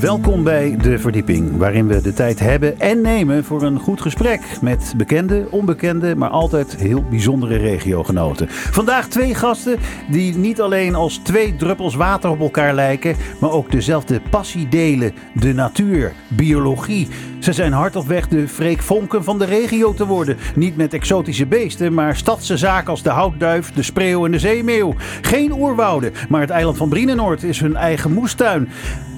Welkom bij De Verdieping, waarin we de tijd hebben en nemen voor een goed gesprek met bekende, onbekende, maar altijd heel bijzondere regiogenoten. Vandaag twee gasten die niet alleen als twee druppels water op elkaar lijken, maar ook dezelfde passie delen: de natuur, biologie. Ze zijn hard op weg de Freek Vonken van de regio te worden. Niet met exotische beesten, maar stadse zaken als de houtduif, de spreeuw en de zeemeeuw. Geen oerwouden, maar het eiland van Brienenoord is hun eigen moestuin.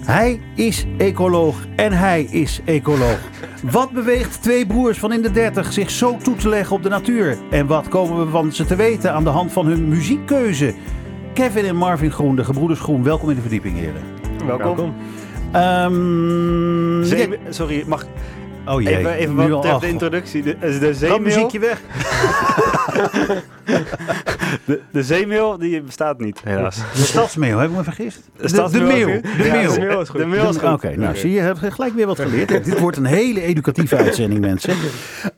Hij is ecoloog en hij is ecoloog. Wat beweegt twee broers van in de dertig zich zo toe te leggen op de natuur? En wat komen we van ze te weten aan de hand van hun muziekkeuze? Kevin en Marvin Groen, de gebroeders Groen, welkom in de verdieping, heren. Welkom. Ehm, Zee- sorry, mag oh jee, even, even wat ach, de introductie. De, de Gaat zeemeel, muziekje weg. de, de zeemeel die bestaat niet, helaas. De stadsmeeuw, heb ik me vergist? De, de De? Ja, meeuw. de meeuw is goed. Oké, nou zie je, je hebt gelijk weer wat geleerd. Dit wordt een hele educatieve uitzending, mensen.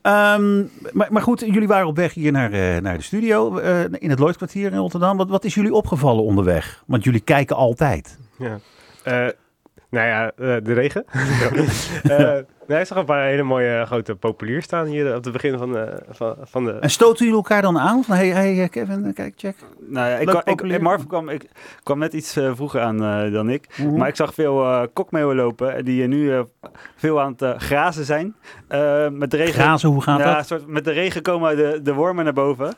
Ehm, maar, maar goed, jullie waren op weg hier naar, eh, naar de studio eh, in het Lloydkwartier in Rotterdam. Wat, wat is jullie opgevallen onderweg? Want jullie kijken altijd. Ja. Eh, nou ja, eh, de regen. Eh nee, ik zag een paar hele mooie grote populier staan hier op het begin van, de van, van de... En stoten jullie elkaar dan aan? Van, hey, hey eh, Kevin, eh, kijk, check. Nou ja, ik, kwam, ik. Marvin kwam, ik kwam net iets eh, vroeger aan eh, dan ik. Mhm. Maar ik zag veel eh kokmeeuwen lopen die eh, nu eh, veel aan het eh, grazen zijn. Eh, met de regen, Grazen, hoe gaat ja, dat? soort, met de regen komen de, de wormen naar boven.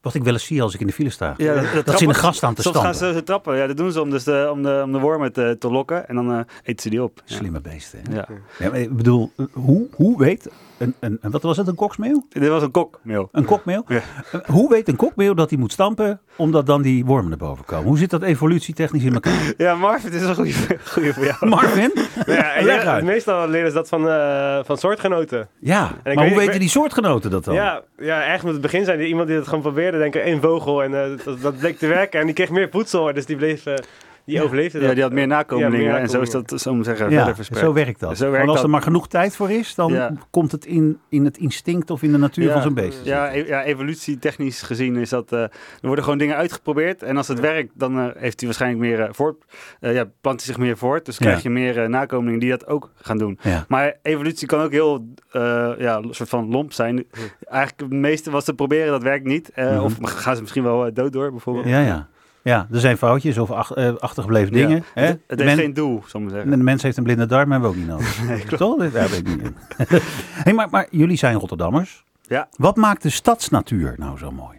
Wat ik wel eens zie als ik in de file sta. Ja, dat, dat ze in de gras staan te Soms gaan ze, trappen. Ja, dat doen ze om, dus de, om, de, om de wormen te, te lokken. En dan eh, eten ze die op. Ja. Slimme beesten. hè? Ja. Ja, maar ik bedoel, eh, hoe, hoe weet een, een, een- wat was het, een koksmeeuw? Dit was een kokmeel. Een kokmeel? Ja. Eh, Hoe weet een kokmeel dat hij moet stampen omdat dan die wormen naar boven komen? Hoe zit dat evolutietechnisch in elkaar? Ja, Marvin, dit is een goede, goede voor jou. Marvin? ja, en Leg ja, uit. meestal leren ze dat van, eh, van soortgenoten. Ja, maar weet- hoe weten die soortgenoten dat dan? Ja, ja, echt moet het begin zijn. Iemand die het gewoon probeerde, denk ik, één vogel. En eh, dat, dat bleek te werken. En die kreeg meer voedsel, dus die bleef... die overleefde dat. Ja, die had meer nakomelingen. Ja, meer en zo is dat, zo zeggen, Ja, verder verspreid. zo werkt dat. Zo werkt Want als dat. er maar genoeg tijd voor is, dan Ja. komt het in, in het instinct of in de natuur Ja. van zo'n beest. Ja, e- ja, evolutietechnisch gezien is dat... eh, er worden gewoon dingen uitgeprobeerd. En als het werkt, dan eh, heeft hij waarschijnlijk meer eh, voort... eh, ja, plant hij zich meer voort. Dus krijg je meer eh, nakomelingen die dat ook gaan doen. Ja. Maar evolutie kan ook heel, eh, ja, een soort van lomp zijn. Eigenlijk het meeste wat ze proberen, dat werkt niet. Eh, Mhm. Of gaan ze misschien wel dood door, bijvoorbeeld. Ja, ja. Ja, er zijn foutjes of ach- eh, achtergebleven Ja. dingen. Hè? Het, het heeft men- geen doel, zal ik maar En zeggen. de mens heeft een blinde darm, hebben we ook niet nodig. Nee, klopt. Toch? Daar weet ik niet in. hey, maar, maar jullie zijn Rotterdammers. Ja. Wat maakt de stadsnatuur nou zo mooi?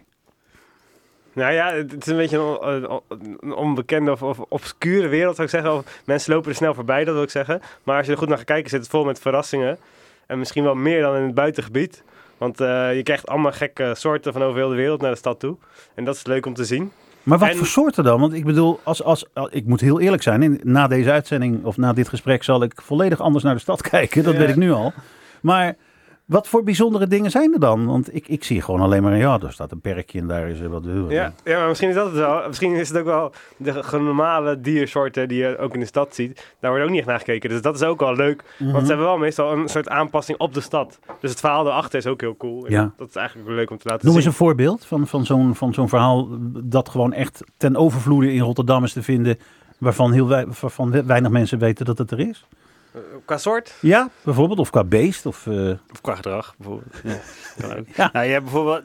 Nou ja, het is een beetje een, on- een onbekende of, of obscure wereld, zou ik zeggen. Of mensen lopen er snel voorbij, dat wil ik zeggen. Maar als je er goed naar gaat kijken, zit het vol met verrassingen. En misschien wel meer dan in het buitengebied. Want eh, je krijgt allemaal gekke soorten van over heel de wereld naar de stad toe. En dat is leuk om te zien. Maar wat En- voor soorten dan? Want ik bedoel, als, als, als- ik moet heel eerlijk zijn. Na deze uitzending of na dit gesprek zal ik volledig anders naar de stad kijken. Dat Ja. weet ik nu al. Maar wat voor bijzondere dingen zijn er dan? Want ik, ik zie gewoon alleen maar, ja, daar staat een perkje en daar is er wat. Ja, ja, maar misschien is dat het wel. Misschien is het ook wel de normale diersoorten die je ook in de stad ziet. Daar wordt ook niet echt naar gekeken. Dus dat is ook wel leuk. Mhm. Want ze hebben wel meestal een soort aanpassing op de stad. Dus het verhaal erachter is ook heel cool. En Ja. Dat is eigenlijk wel leuk om te laten Noem eens zien. een voorbeeld van, van zo'n van zo'n verhaal dat gewoon echt ten overvloede in Rotterdam is te vinden. Waarvan, heel waarvan weinig mensen weten dat het er is. Eh, Qua soort? Ja, bijvoorbeeld. Of qua beest. Of, eh, Of qua gedrag, bijvoorbeeld. Ja, kan ook. Ja. Nou, je hebt bijvoorbeeld...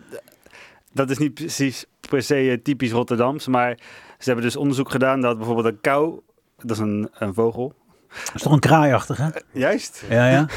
Dat is niet precies per se eh, typisch Rotterdams, maar ze hebben dus onderzoek gedaan dat bijvoorbeeld een kou... Dat is een, een vogel. Dat is toch een kraaiachtige? Juist. Ja, ja.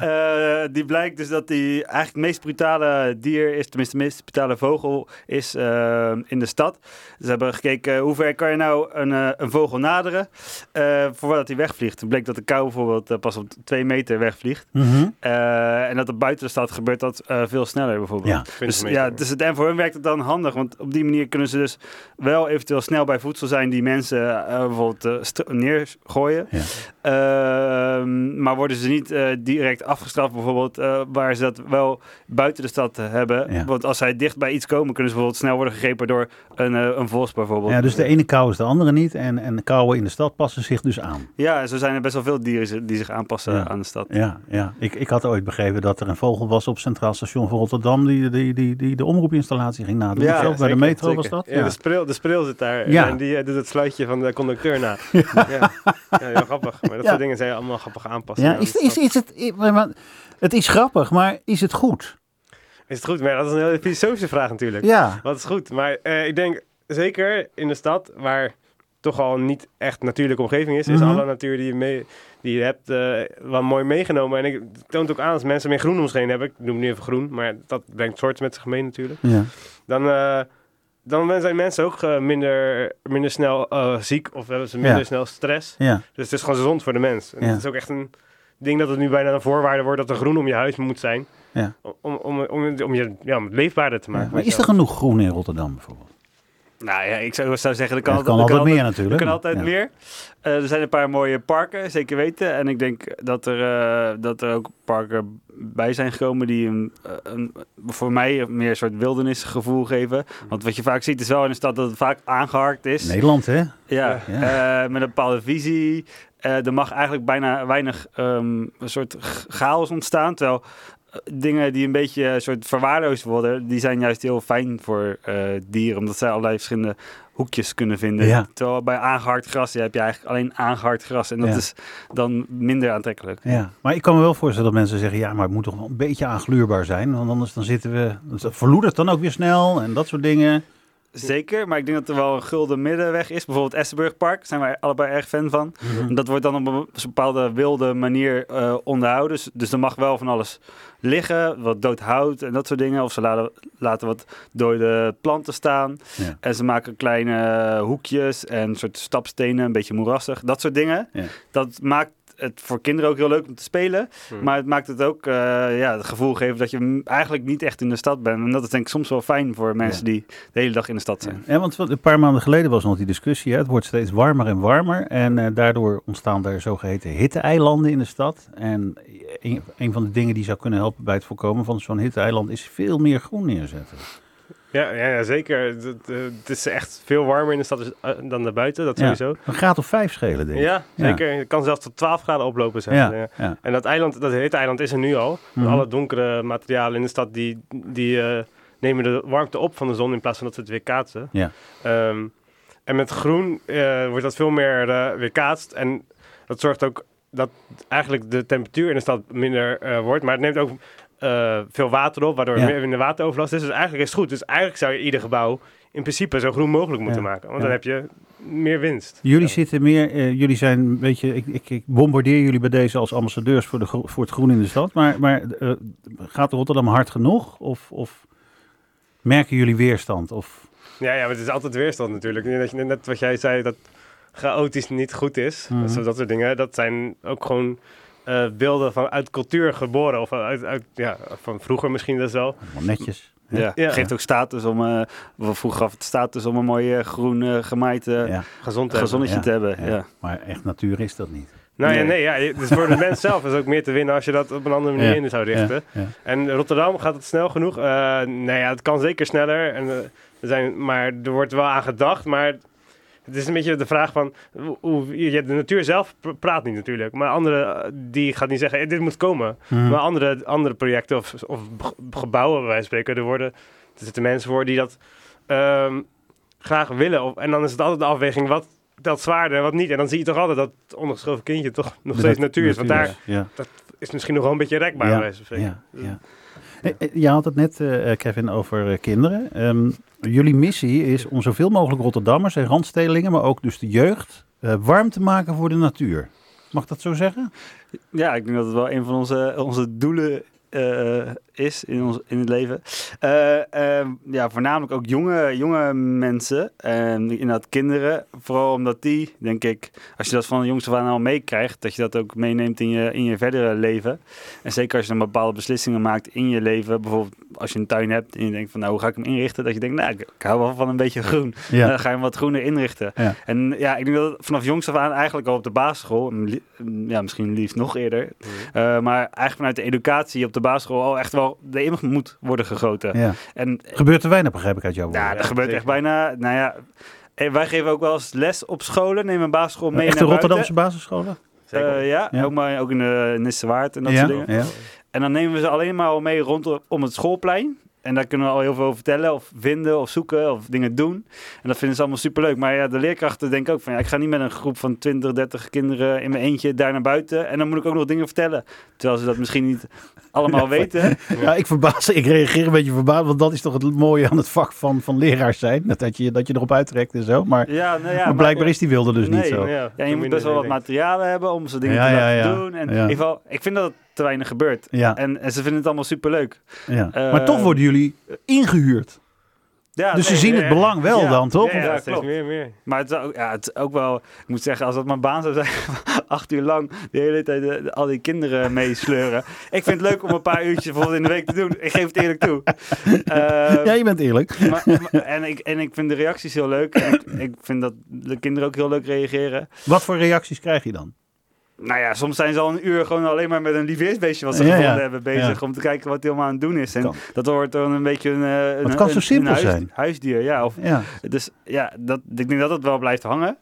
Eh, die blijkt dus dat die eigenlijk het meest brutale dier is, tenminste de meest brutale vogel is eh, in de stad. Ze hebben gekeken hoe ver kan je nou een, eh, een vogel naderen eh, voordat hij wegvliegt. Het bleek dat de kou bijvoorbeeld eh, pas op twee meter wegvliegt. Mhm. Eh, en dat er buiten de stad gebeurt dat eh, veel sneller bijvoorbeeld. Ja. 20 Dus, ja, dus het, en voor hun werkt het dan handig, want op die manier kunnen ze dus wel eventueel snel bij voedsel zijn die mensen eh, bijvoorbeeld eh, neergooien. Ja. Ehm, maar worden ze niet eh, direct afgestraft, bijvoorbeeld, eh, waar ze dat wel buiten de stad hebben. Ja. Want als zij dicht bij iets komen, kunnen ze bijvoorbeeld snel worden gegrepen door een, eh, een vos bijvoorbeeld. Ja, dus de ene kou is de andere niet. En, en de kauwen in de stad passen zich dus aan. Ja, zo zijn er best wel veel dieren die zich aanpassen Ja. aan de stad. Ja, ja. Ik, ik had ooit begrepen dat er een vogel was op Centraal Station van Rotterdam. die, die, die, die de omroepinstallatie ging nadoen. Ja, bij de zeker, metro was dat? Ja, De, spril, de spril zit daar Ja. en die eh, doet het sluitje van de conducteur na. Ja, ja. heel grappig. Maar dat Ja. soort dingen zijn allemaal grappig aanpassen. Ja, is, is, is het, maar- het is grappig, maar is het goed? Is het goed? Maar dat is een hele filosofische vraag natuurlijk. Ja. Wat is goed? Maar eh, ik denk zeker in de stad, waar toch al niet echt natuurlijke omgeving is, is Mhm. alle natuur die je, mee, die je hebt eh, wel mooi meegenomen. En ik het toont ook aan als mensen meer groen om zich heen hebben. Ik noem nu even groen, maar dat brengt soorten met zich mee natuurlijk. ja. Dan, eh, dan zijn mensen ook eh, minder, minder snel eh, ziek of hebben ze minder Ja. snel stress. Ja. Dus het is gewoon gezond voor de mens. En Ja. Het is ook echt een ding dat het nu bijna een voorwaarde wordt dat er groen om je huis moet zijn. Ja. Om, om, om, om je ja, om het leefbaarder te maken. Maar is er genoeg groen in Rotterdam bijvoorbeeld? Nou ja, ik zou, zou zeggen, er kan, altijd meer Er natuurlijk. kan altijd Ja. meer. Eh, er zijn een paar mooie parken, zeker weten. En ik denk dat er, eh, dat er ook parken bij zijn gekomen die een, eh, een, voor mij meer een soort wildernisgevoel geven. Want wat je vaak ziet is wel in de stad dat het vaak aangeharkt is. Nederland, hè? Ja, Ja. met een bepaalde visie. Er mag eigenlijk bijna weinig ehm, een soort chaos ontstaan. Terwijl dingen die een beetje een soort verwaarloosd worden, die zijn juist heel fijn voor eh, dieren. Omdat zij allerlei verschillende hoekjes kunnen vinden. Ja. Terwijl bij aangehard gras ja, heb je eigenlijk alleen aangehard gras. En dat Ja. is dan minder aantrekkelijk. Ja, maar ik kan me wel voorstellen dat mensen zeggen, ja, maar het moet toch wel een beetje aangluurbaar zijn, want anders dan zitten we, dan verloedert dan ook weer snel en dat soort dingen. Zeker, maar ik denk dat er wel een gulden middenweg is. Bijvoorbeeld Essenburg Park, daar zijn wij allebei erg fan van. En Dat wordt dan op een bepaalde wilde manier eh, onderhouden. Dus, dus er mag wel van alles liggen, wat dood hout en dat soort dingen. Of ze laten, laten wat dode planten staan. Ja. En ze maken kleine hoekjes en soort stapstenen, een beetje moerassig. Dat soort dingen. Ja. Dat maakt het voor kinderen ook heel leuk om te spelen. Hmm. Maar het maakt het ook eh, ja, het gevoel geven dat je eigenlijk niet echt in de stad bent. En dat is denk ik soms wel fijn voor mensen die de hele dag in de stad zijn. Ja, want een paar maanden geleden was nog die discussie, hè? het wordt steeds warmer en warmer en eh, daardoor ontstaan er zogeheten hitteeilanden in de stad. En een, een van de dingen die zou kunnen helpen bij het voorkomen van zo'n hitteeiland is veel meer groen neerzetten. Ja, ja, ja, zeker. Het, is echt veel warmer in de stad eh, dan daarbuiten, dat Ja. sowieso. Een graad of vijf schelen, denk ik. Ja, zeker. Het kan zelfs tot 12 graden oplopen. Zeg. Ja. En dat eiland, dat heet eiland is er nu al. Mhm. Alle donkere materialen in de stad die, die eh, nemen de warmte op van de zon in plaats van dat ze het weer kaatsen. Ja. Ehm, en met groen eh, wordt dat veel meer weerkaatst. En dat zorgt ook dat eigenlijk de temperatuur in de stad minder wordt. Maar het neemt ook eh, veel water op, waardoor Ja. er meer minder wateroverlast is. Dus eigenlijk is het goed. Dus eigenlijk zou je ieder gebouw in principe zo groen mogelijk moeten Ja. maken. Want dan heb je meer winst. Jullie Ja. zitten meer, eh, jullie zijn een beetje, ik, ik, ik bombardeer jullie bij deze als ambassadeurs voor, de, voor het groen in de stad. Maar, maar eh, gaat Rotterdam hard genoeg? Of, of merken jullie weerstand? Of, Ja, ja, maar het is altijd weerstand natuurlijk. Net, net wat jij zei, dat chaotisch niet goed is. Mhm. Zo dat soort dingen. Dat zijn ook gewoon eh, beelden van uit cultuur geboren. Of uit, uit, ja, van vroeger misschien dat wel. wel netjes. Ja, Ja. geeft ook status om, eh, vroeger gaf het status om een mooi eh, groen eh, gemaaid Ja, Gezond te gezonnetje Ja, te hebben. ja. Ja. Maar echt natuur is dat niet. Nou ja, Nee. nee, ja, dus voor de mens zelf is ook meer te winnen als je dat op een andere manier Ja, in zou richten. Ja, ja. En Rotterdam gaat het snel genoeg? Eh nee, ja, het kan zeker sneller. En, er zijn, maar er wordt wel aan gedacht. Maar het is een beetje de vraag van... Hoe, je, de natuur zelf pr- praat niet natuurlijk. Maar anderen, eh, die gaat niet zeggen... "Eh, dit moet komen. Mhm. Maar andere, andere projecten of, of gebouwen, bij wijze van spreken... Er, worden, er zitten mensen voor die dat ehm, graag willen. Of, en dan is het altijd de afweging... wat telt zwaarder en wat niet. En dan zie je toch altijd dat het ondergeschoven kindje... toch nog steeds nat- natuur is. Want daar Ja. is misschien nog wel een beetje rekbaar, bij Ja. Ja, ja. Eh, eh, Je had het net, eh, Kevin, over kinderen. Ehm, jullie missie is om zoveel mogelijk Rotterdammers en Randstedelingen, maar ook dus de jeugd, warm te maken voor de natuur. Mag dat zo zeggen? Ja, ik denk dat het wel een van onze, onze doelen eh, is in, ons, in het leven. Eh, ehm, ja, voornamelijk ook jonge, jonge mensen. En inderdaad kinderen. Vooral omdat die, denk ik, als je dat van de jongs af aan al meekrijgt, dat je dat ook meeneemt in je, in je verdere leven. En zeker als je dan bepaalde beslissingen maakt in je leven. Bijvoorbeeld als je een tuin hebt en je denkt van nou, hoe ga ik hem inrichten? Dat je denkt, nou, ik, ik hou wel van een beetje groen. Ja. Dan ga je hem wat groener inrichten. Ja. En ja, ik denk dat het vanaf jongs af aan eigenlijk al op de basisschool, ja, misschien liefst nog eerder, eh, maar eigenlijk vanuit de educatie op de basisschool al echt wel erin moet worden gegoten. Ja. En Gebeurt te weinig, begrijp ik uit jouw woorden. ja, dat ja, gebeurt zeker. echt bijna, nou ja, eh, wij geven ook wel eens les op scholen, nemen een basisschool mee Echte naar Rotterdamse basisscholen? Eh, ja, Ja. Ook, maar, ook in de Nissewaard en dat ja. soort dingen. ja. En dan nemen we ze alleen maar al mee rondom het schoolplein. En daar kunnen we al heel veel over vertellen, of vinden, of zoeken, of dingen doen. En dat vinden ze allemaal superleuk. Maar ja, de leerkrachten denken ook van, ja, ik ga niet met een groep van 20, 30 kinderen in mijn eentje daar naar buiten. En dan moet ik ook nog dingen vertellen. Terwijl ze dat misschien niet allemaal weten. Ja, ik, verbaas, ik reageer een beetje verbaasd, want dat is toch het mooie aan het vak van, van leraar zijn. Dat, dat, je, dat je erop uittrekt en zo. Maar, Ja, nou ja, maar blijkbaar is die wilde dus niet zo. Ja, Ja, je moet best wel wat materialen hebben om ze dingen Ja, te ja, laten ja. doen. En Ja. in ieder geval, ik vind dat te weinig gebeurt. Ja, En, en ze vinden het allemaal superleuk. ja. Maar toch worden jullie eh, ingehuurd. Ja, dus ze zien het belang wel ja. dan, toch? Ja, Ja, ja, steeds klopt. meer, meer. Maar het is, ook, ja, het is ook wel, ik moet zeggen, als dat mijn baan zou zijn, acht uur lang de hele tijd eh, al die kinderen meesleuren. ik vind het leuk om een paar uurtjes bijvoorbeeld in de week te doen. Ik geef het eerlijk toe. Eh, Ja, je bent eerlijk. maar, maar- en, ik, en ik vind de reacties heel leuk. En ik, ik vind dat de kinderen ook heel leuk reageren. Wat voor reacties krijg je dan? Nou ja, soms zijn ze al een uur gewoon alleen maar met een liefdesbeestje wat ze Ja, gevonden ja. hebben bezig. Ja. Om te kijken wat hij allemaal aan het doen is. En Kan. dat wordt dan een beetje een, eh, een, Het kan zo simpel een huis- zijn. huisdier. Ja, of Ja, Dus ja, dat, ik denk dat het wel blijft hangen.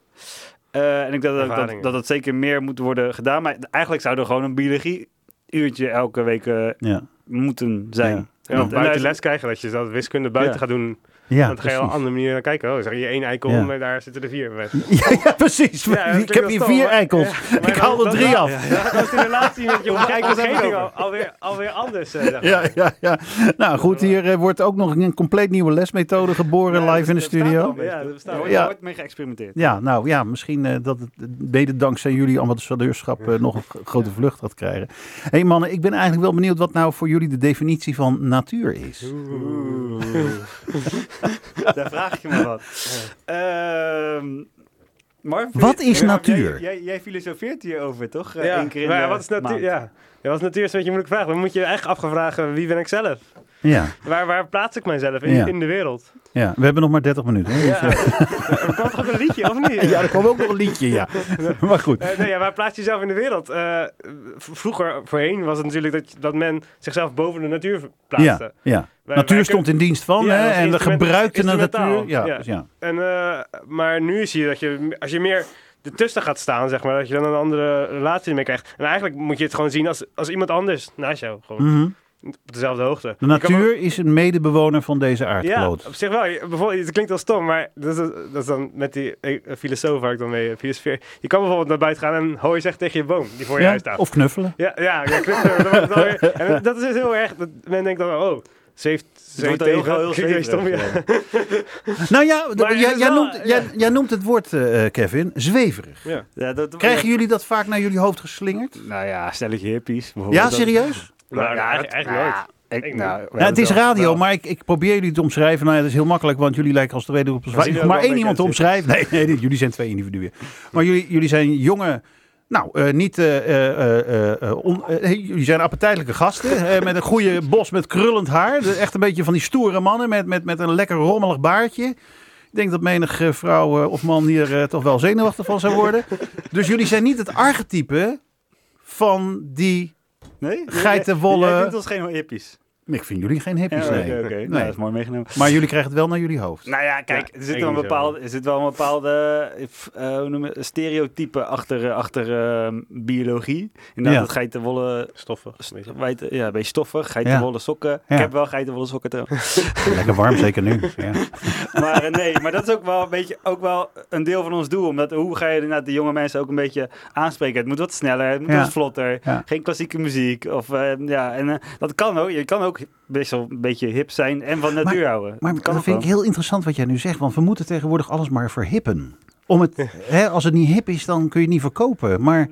Eh, en ik denk dat, dat, dat het zeker meer moet worden gedaan. Maar eigenlijk zou er gewoon een biologie uurtje elke week eh, ja. moeten zijn. Ja. En ook buiten les krijgen, dat je dat wiskunde buiten Ja. gaat doen. Ja, dan ga je op een andere manier naar kijken. Oh, zeg je één eikel, Ja. maar daar zitten er vier. Ja, ja, precies. Ja, dat ik heb hier stom, vier maar- eikels. Ik haal er drie af. Ja, dan is de relatie met je omgeving al- alweer, alweer anders. eh, zeg maar. Ja, ja, ja. Nou goed, hier eh, wordt ook nog een compleet nieuwe lesmethode geboren Ja, live in de dat al studio. Ja, dat Er al. wordt- Ja. Wordt mee geëxperimenteerd. Ja, nou ja, misschien eh, dat het mede dankzij jullie ambassadeurschap nog een grote vlucht gaat krijgen. Hé hey mannen, ik ben eigenlijk wel benieuwd wat nou voor jullie de definitie van natuur is. Oeh. Daar vraag je me wat. Ehm Wat is natuur? Jij, jij, jij filosofeert hierover, toch? Ja, Eén keer in maar wat is natuur? Ja. ja, wat is natuur is een beetje een moeilijke vraag. Dan moet je echt afgevragen, wie ben ik zelf? Ja, Waar, waar plaats ik mijzelf in, Ja. in de wereld? Ja, we hebben nog maar 30 minuten. hè, dus, Ja. eh, er kwam toch een liedje, of niet? ja, er kwam ook nog een liedje, ja. Maar goed. Eh, nee, ja, waar plaats je jezelf in de wereld? Eh, vroeger, voorheen, was het natuurlijk dat, dat men zichzelf boven de natuur plaatste. Ja, ja. Wij- Natuur wij stond in dienst van Ja, hè, en gebruikten de natuur. Ja, Ja. dus ja. En, eh, maar nu zie je dat je, als je meer ertussen gaat staan, zeg maar, dat je dan een andere relatie ermee krijgt. En eigenlijk moet je het gewoon zien als, als iemand anders naast jou. Gewoon Mhm. Op dezelfde hoogte. De natuur is een medebewoner van deze Ja, aardkloot. op zich wel. Bijvoorbeeld, het klinkt wel stom, maar dat is, dat is dan met die eh, filosoof waar ik dan mee filosofeer. Je kan bijvoorbeeld naar buiten gaan en hooi zegt tegen je boom die voor je Ja, huis staat. Of knuffelen. Ja, ja, ja knuffelen, dat weer- En dat is dus heel erg. Dat men denkt dan, oh, ze heeft, ze wordt heel tegen. heel stom, ja. Nou ja, Maar jij, noemt, ja. jij, jij noemt het woord, eh, eh, Kevin, zweverig. Ja. Ja, dat, Krijgen jullie dat vaak naar jullie hoofd geslingerd? Nou ja, stelletje hippies bijvoorbeeld. Ja, serieus? Nou, ja, eigenlijk, nou, nooit. Ik nou, hebben het is radio, wel- maar ik, ik probeer jullie te omschrijven. Nou ja, dat is heel makkelijk, want jullie lijken als tweede op Maar wel één iemand te omschrijven. Nee, nee, jullie zijn twee individuen. Maar jullie, jullie zijn jonge... Nou, eh, niet... eh, eh, eh, eh, on- jullie zijn appetijtelijke gasten. eh, met een goede bos met krullend haar. Echt een beetje van die stoere mannen met, met, met een lekker rommelig baardje. Ik denk dat menig vrouw of man hier toch wel zenuwachtig van zou worden. Dus jullie zijn niet het archetype van die... Nee? geitenwolle- Jij vindt ons geen hippies. Ik vind jullie geen hippies, Ja, nee. Oké, oké. Nou, Nee. dat is mooi meegenomen. Maar jullie krijgen het wel naar jullie hoofd. Nou ja, kijk, Ja, er, zit wel een bepaalde, er zit wel een bepaalde eh, hoe noem je, stereotype achter, eh, achter eh, biologie. Inderdaad, Ja. het geitenwolle, Stoffen. wijte- ja, een beetje stoffig, geitenwolle sokken. Ja. Ik heb wel geitenwolle sokken trouwens. Lekker warm, zeker nu. Ja. maar eh, nee, maar dat is ook wel een beetje ook wel een deel van ons doel. Omdat hoe ga je inderdaad de jonge mensen ook een beetje aanspreken? Het moet wat sneller, het moet Ja. wat vlotter. Ja. Geen klassieke muziek. Of, eh, ja, en dat kan ook. Je kan ook best wel een beetje hip zijn en van natuur houden. Maar dat kan dat ook vind ik heel interessant wat jij nu zegt. Want we moeten tegenwoordig alles maar verhippen. Om het, hè, als het niet hip is, dan kun je het niet verkopen. Maar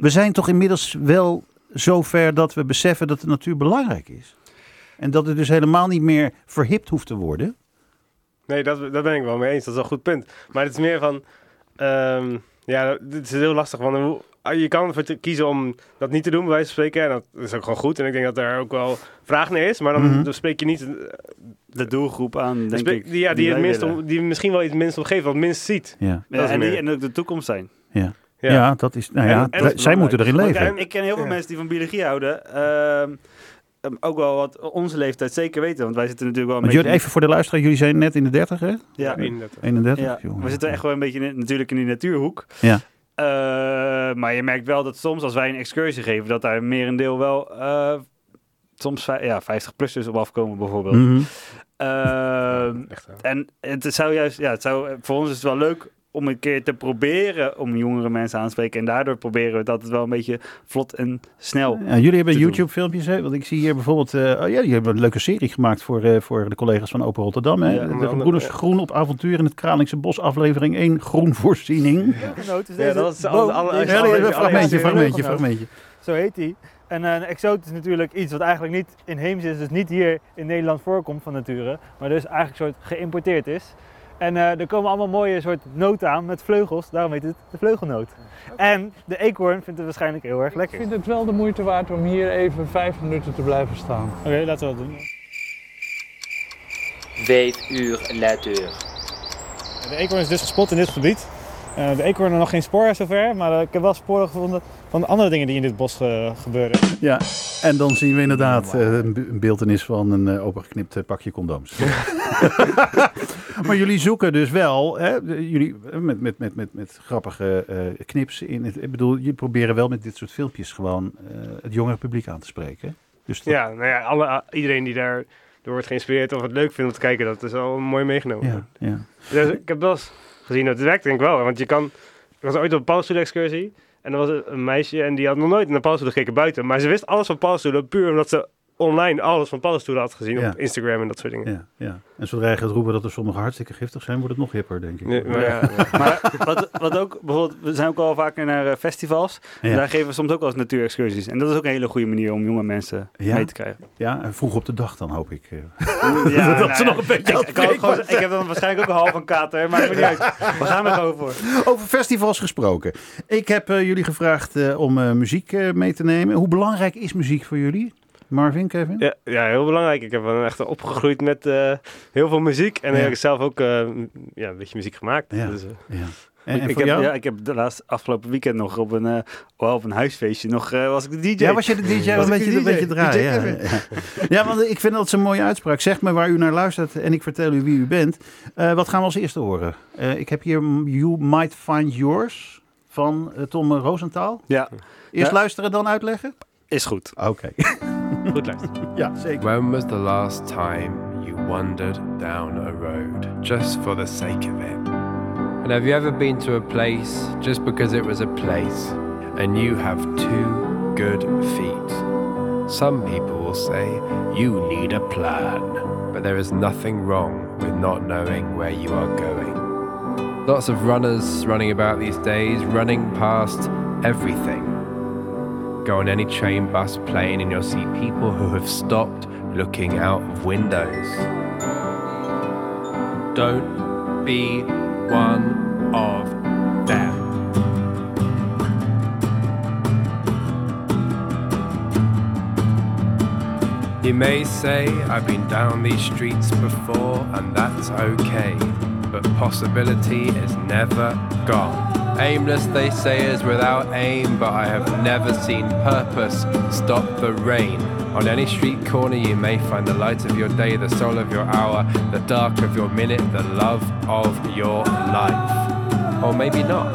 we zijn toch inmiddels wel zover dat we beseffen dat de natuur belangrijk is. En dat het dus helemaal niet meer verhipt hoeft te worden. Nee, dat, dat ben ik wel mee eens. Dat is wel een goed punt. Maar het is meer van... ehm, ja, het is heel lastig. Want hoe- je kan ervoor te kiezen om dat niet te doen, bij wijze van spreken. En dat is ook gewoon goed. En ik denk dat daar ook wel vraag naar is. Maar dan, Mhm. dan spreek je niet... eh, De doelgroep aan, denk spreek- ik. die, ja, die, het minst om, die misschien wel iets minst omgeven, wat het minst ziet. Ja, en, die, en ook de toekomst zijn. ja. Ja. ja. dat is. Nou ja, en zij moeten erin leven. en ik ken heel veel Ja. mensen die van biologie houden. ehm, ehm, ook wel wat onze leeftijd zeker weten. Want wij zitten natuurlijk wel een beetje... even voor de luisteraar, jullie zijn net in de 30, hè? ja, 31. 31? ja, jongen. we zitten echt wel een beetje in, natuurlijk in die natuurhoek. Ja. Eh, maar je merkt wel dat soms als wij een excursie geven, dat daar merendeel wel eh, soms ja, 50-plussers op afkomen bijvoorbeeld. Echt wel. en het zou juist, ja, het zou, voor ons is het wel leuk om een keer te proberen om jongere mensen aan te spreken. En daardoor proberen we dat het wel een beetje vlot en snel. Ja, jullie hebben. YouTube-filmpjes, hè? Want ik zie hier bijvoorbeeld... eh, oh ja, jullie hebben een leuke serie gemaakt voor, eh, voor de collega's van Open Rotterdam. Hè? Ja, de andere, ja. Groen op avontuur in het Kralingse Bos, aflevering 1, Groenvoorziening. Ja, dat is een fragmentje, fragmentje, fragmentje. Zo heet die. En eh, een exoot is natuurlijk iets wat eigenlijk niet inheems is, dus niet hier in Nederland voorkomt van nature, maar dus eigenlijk een soort geïmporteerd is. En eh, er komen allemaal mooie soort noten aan met vleugels, daarom heet het de vleugelnoot. En de eekhoorn vindt het waarschijnlijk heel erg Ik lekker. vind het wel de moeite waard om hier even vijf minuten te blijven staan. Oké, laten we dat doen. Vijf uur later. De eekhoorn is dus gespot in dit gebied. Eh, de eekhoorn er nog geen spoor zover, maar eh, ik heb wel sporen gevonden van andere dingen die in dit bos eh, gebeuren. Ja, en dan zien we inderdaad een be- een beeltenis van een eh, opengeknipt pakje condooms. maar jullie zoeken dus wel, hè, jullie met, met, met, met, met grappige eh, knips in het, ik bedoel, jullie proberen wel met dit soort filmpjes gewoon eh, het jongere publiek aan te spreken. Dus dat- Ja, nou ja, alle, iedereen die daar door wordt geïnspireerd of het leuk vindt om te kijken, dat is al mooi meegenomen. ja, ja. Dus ik heb wel eens gezien het werkt, denk ik wel. Want je kan... Ik was ooit op een paddenstoelen-excursie. En er was een- een meisje en die had nog nooit naar paddenstoelen gekeken buiten. Maar ze wist alles van paddenstoelen puur omdat ze online alles van paddenstoelen had gezien Ja. op Instagram en dat soort dingen. Ja, ja. En zodra je gaat roepen dat er sommige hartstikke giftig zijn, wordt het nog hipper, denk ik. Nee, maar ja, ja. Maar wat, wat ook, bijvoorbeeld, we zijn ook al vaker naar eh, festivals. En Ja. daar geven we soms ook wel eens natuurexcursies. En dat is ook een hele goede manier om jonge mensen Ja? mee te krijgen. Ja, en vroeg op de dag dan, hoop ik. eh. Ja, Dat ze nog een beetje ik, ik, gewoon- heb dan waarschijnlijk ook een half een kater, maar niet uit. We gaan er gewoon voor. Over festivals gesproken. Ik heb eh, jullie gevraagd eh, om eh, muziek eh, mee te nemen. Hoe belangrijk is muziek voor jullie? Marvin, Kevin? Ja, ja, heel belangrijk. Ik heb wel echt opgegroeid met eh, heel veel muziek. En Ja. ik heb zelf ook eh, ja, een beetje muziek gemaakt. Ja. Dus, eh, Ja. En, en ik, heb, ja, ik heb de laatste afgelopen weekend nog op een, eh, wel op een huisfeestje nog, eh, was ik de DJ. Ja, was je de DJ? Was een ik de beetje, een beetje draaien. Ja, DJ ja. ja, want ik vind dat een mooie uitspraak. Zeg me waar u naar luistert en ik vertel u wie u bent. Eh, wat gaan we als eerste horen? Eh, ik heb hier You Might Find Yours van Tom Roosentaal. Ja, Eerst Ja. luisteren, dan uitleggen? Is goed. Oké. goed luisteren. ja, zeker. When was the last time you wandered down a road just for the sake of it? And have you ever been to a place just because it was a place and you have two good feet? Some people will say you need a plan, but there is nothing wrong with not knowing where you are going. Lots of runners running about these days, running past everything. Go on any train, bus, plane, and you'll see people who have stopped looking out of windows. Don't be one of them. You may say I've been down these streets before, and that's okay. But possibility is never gone. Aimless, they say, is without aim, but I have never seen purpose stop the rain. On any street corner, you may find the light of your day, the soul of your hour, the dark of your minute, the love of your life. Or maybe not.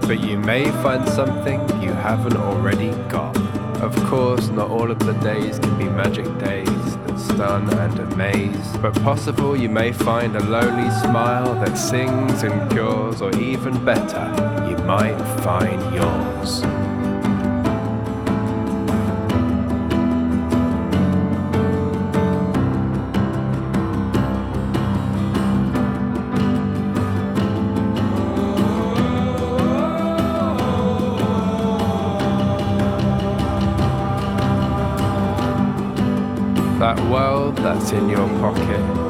But you may find something you haven't already got. Of course, not all of the days can be magic days that stun and amaze. But possible you may find a lonely smile that sings and cures, or even better, might find yours. That world that's in your pocket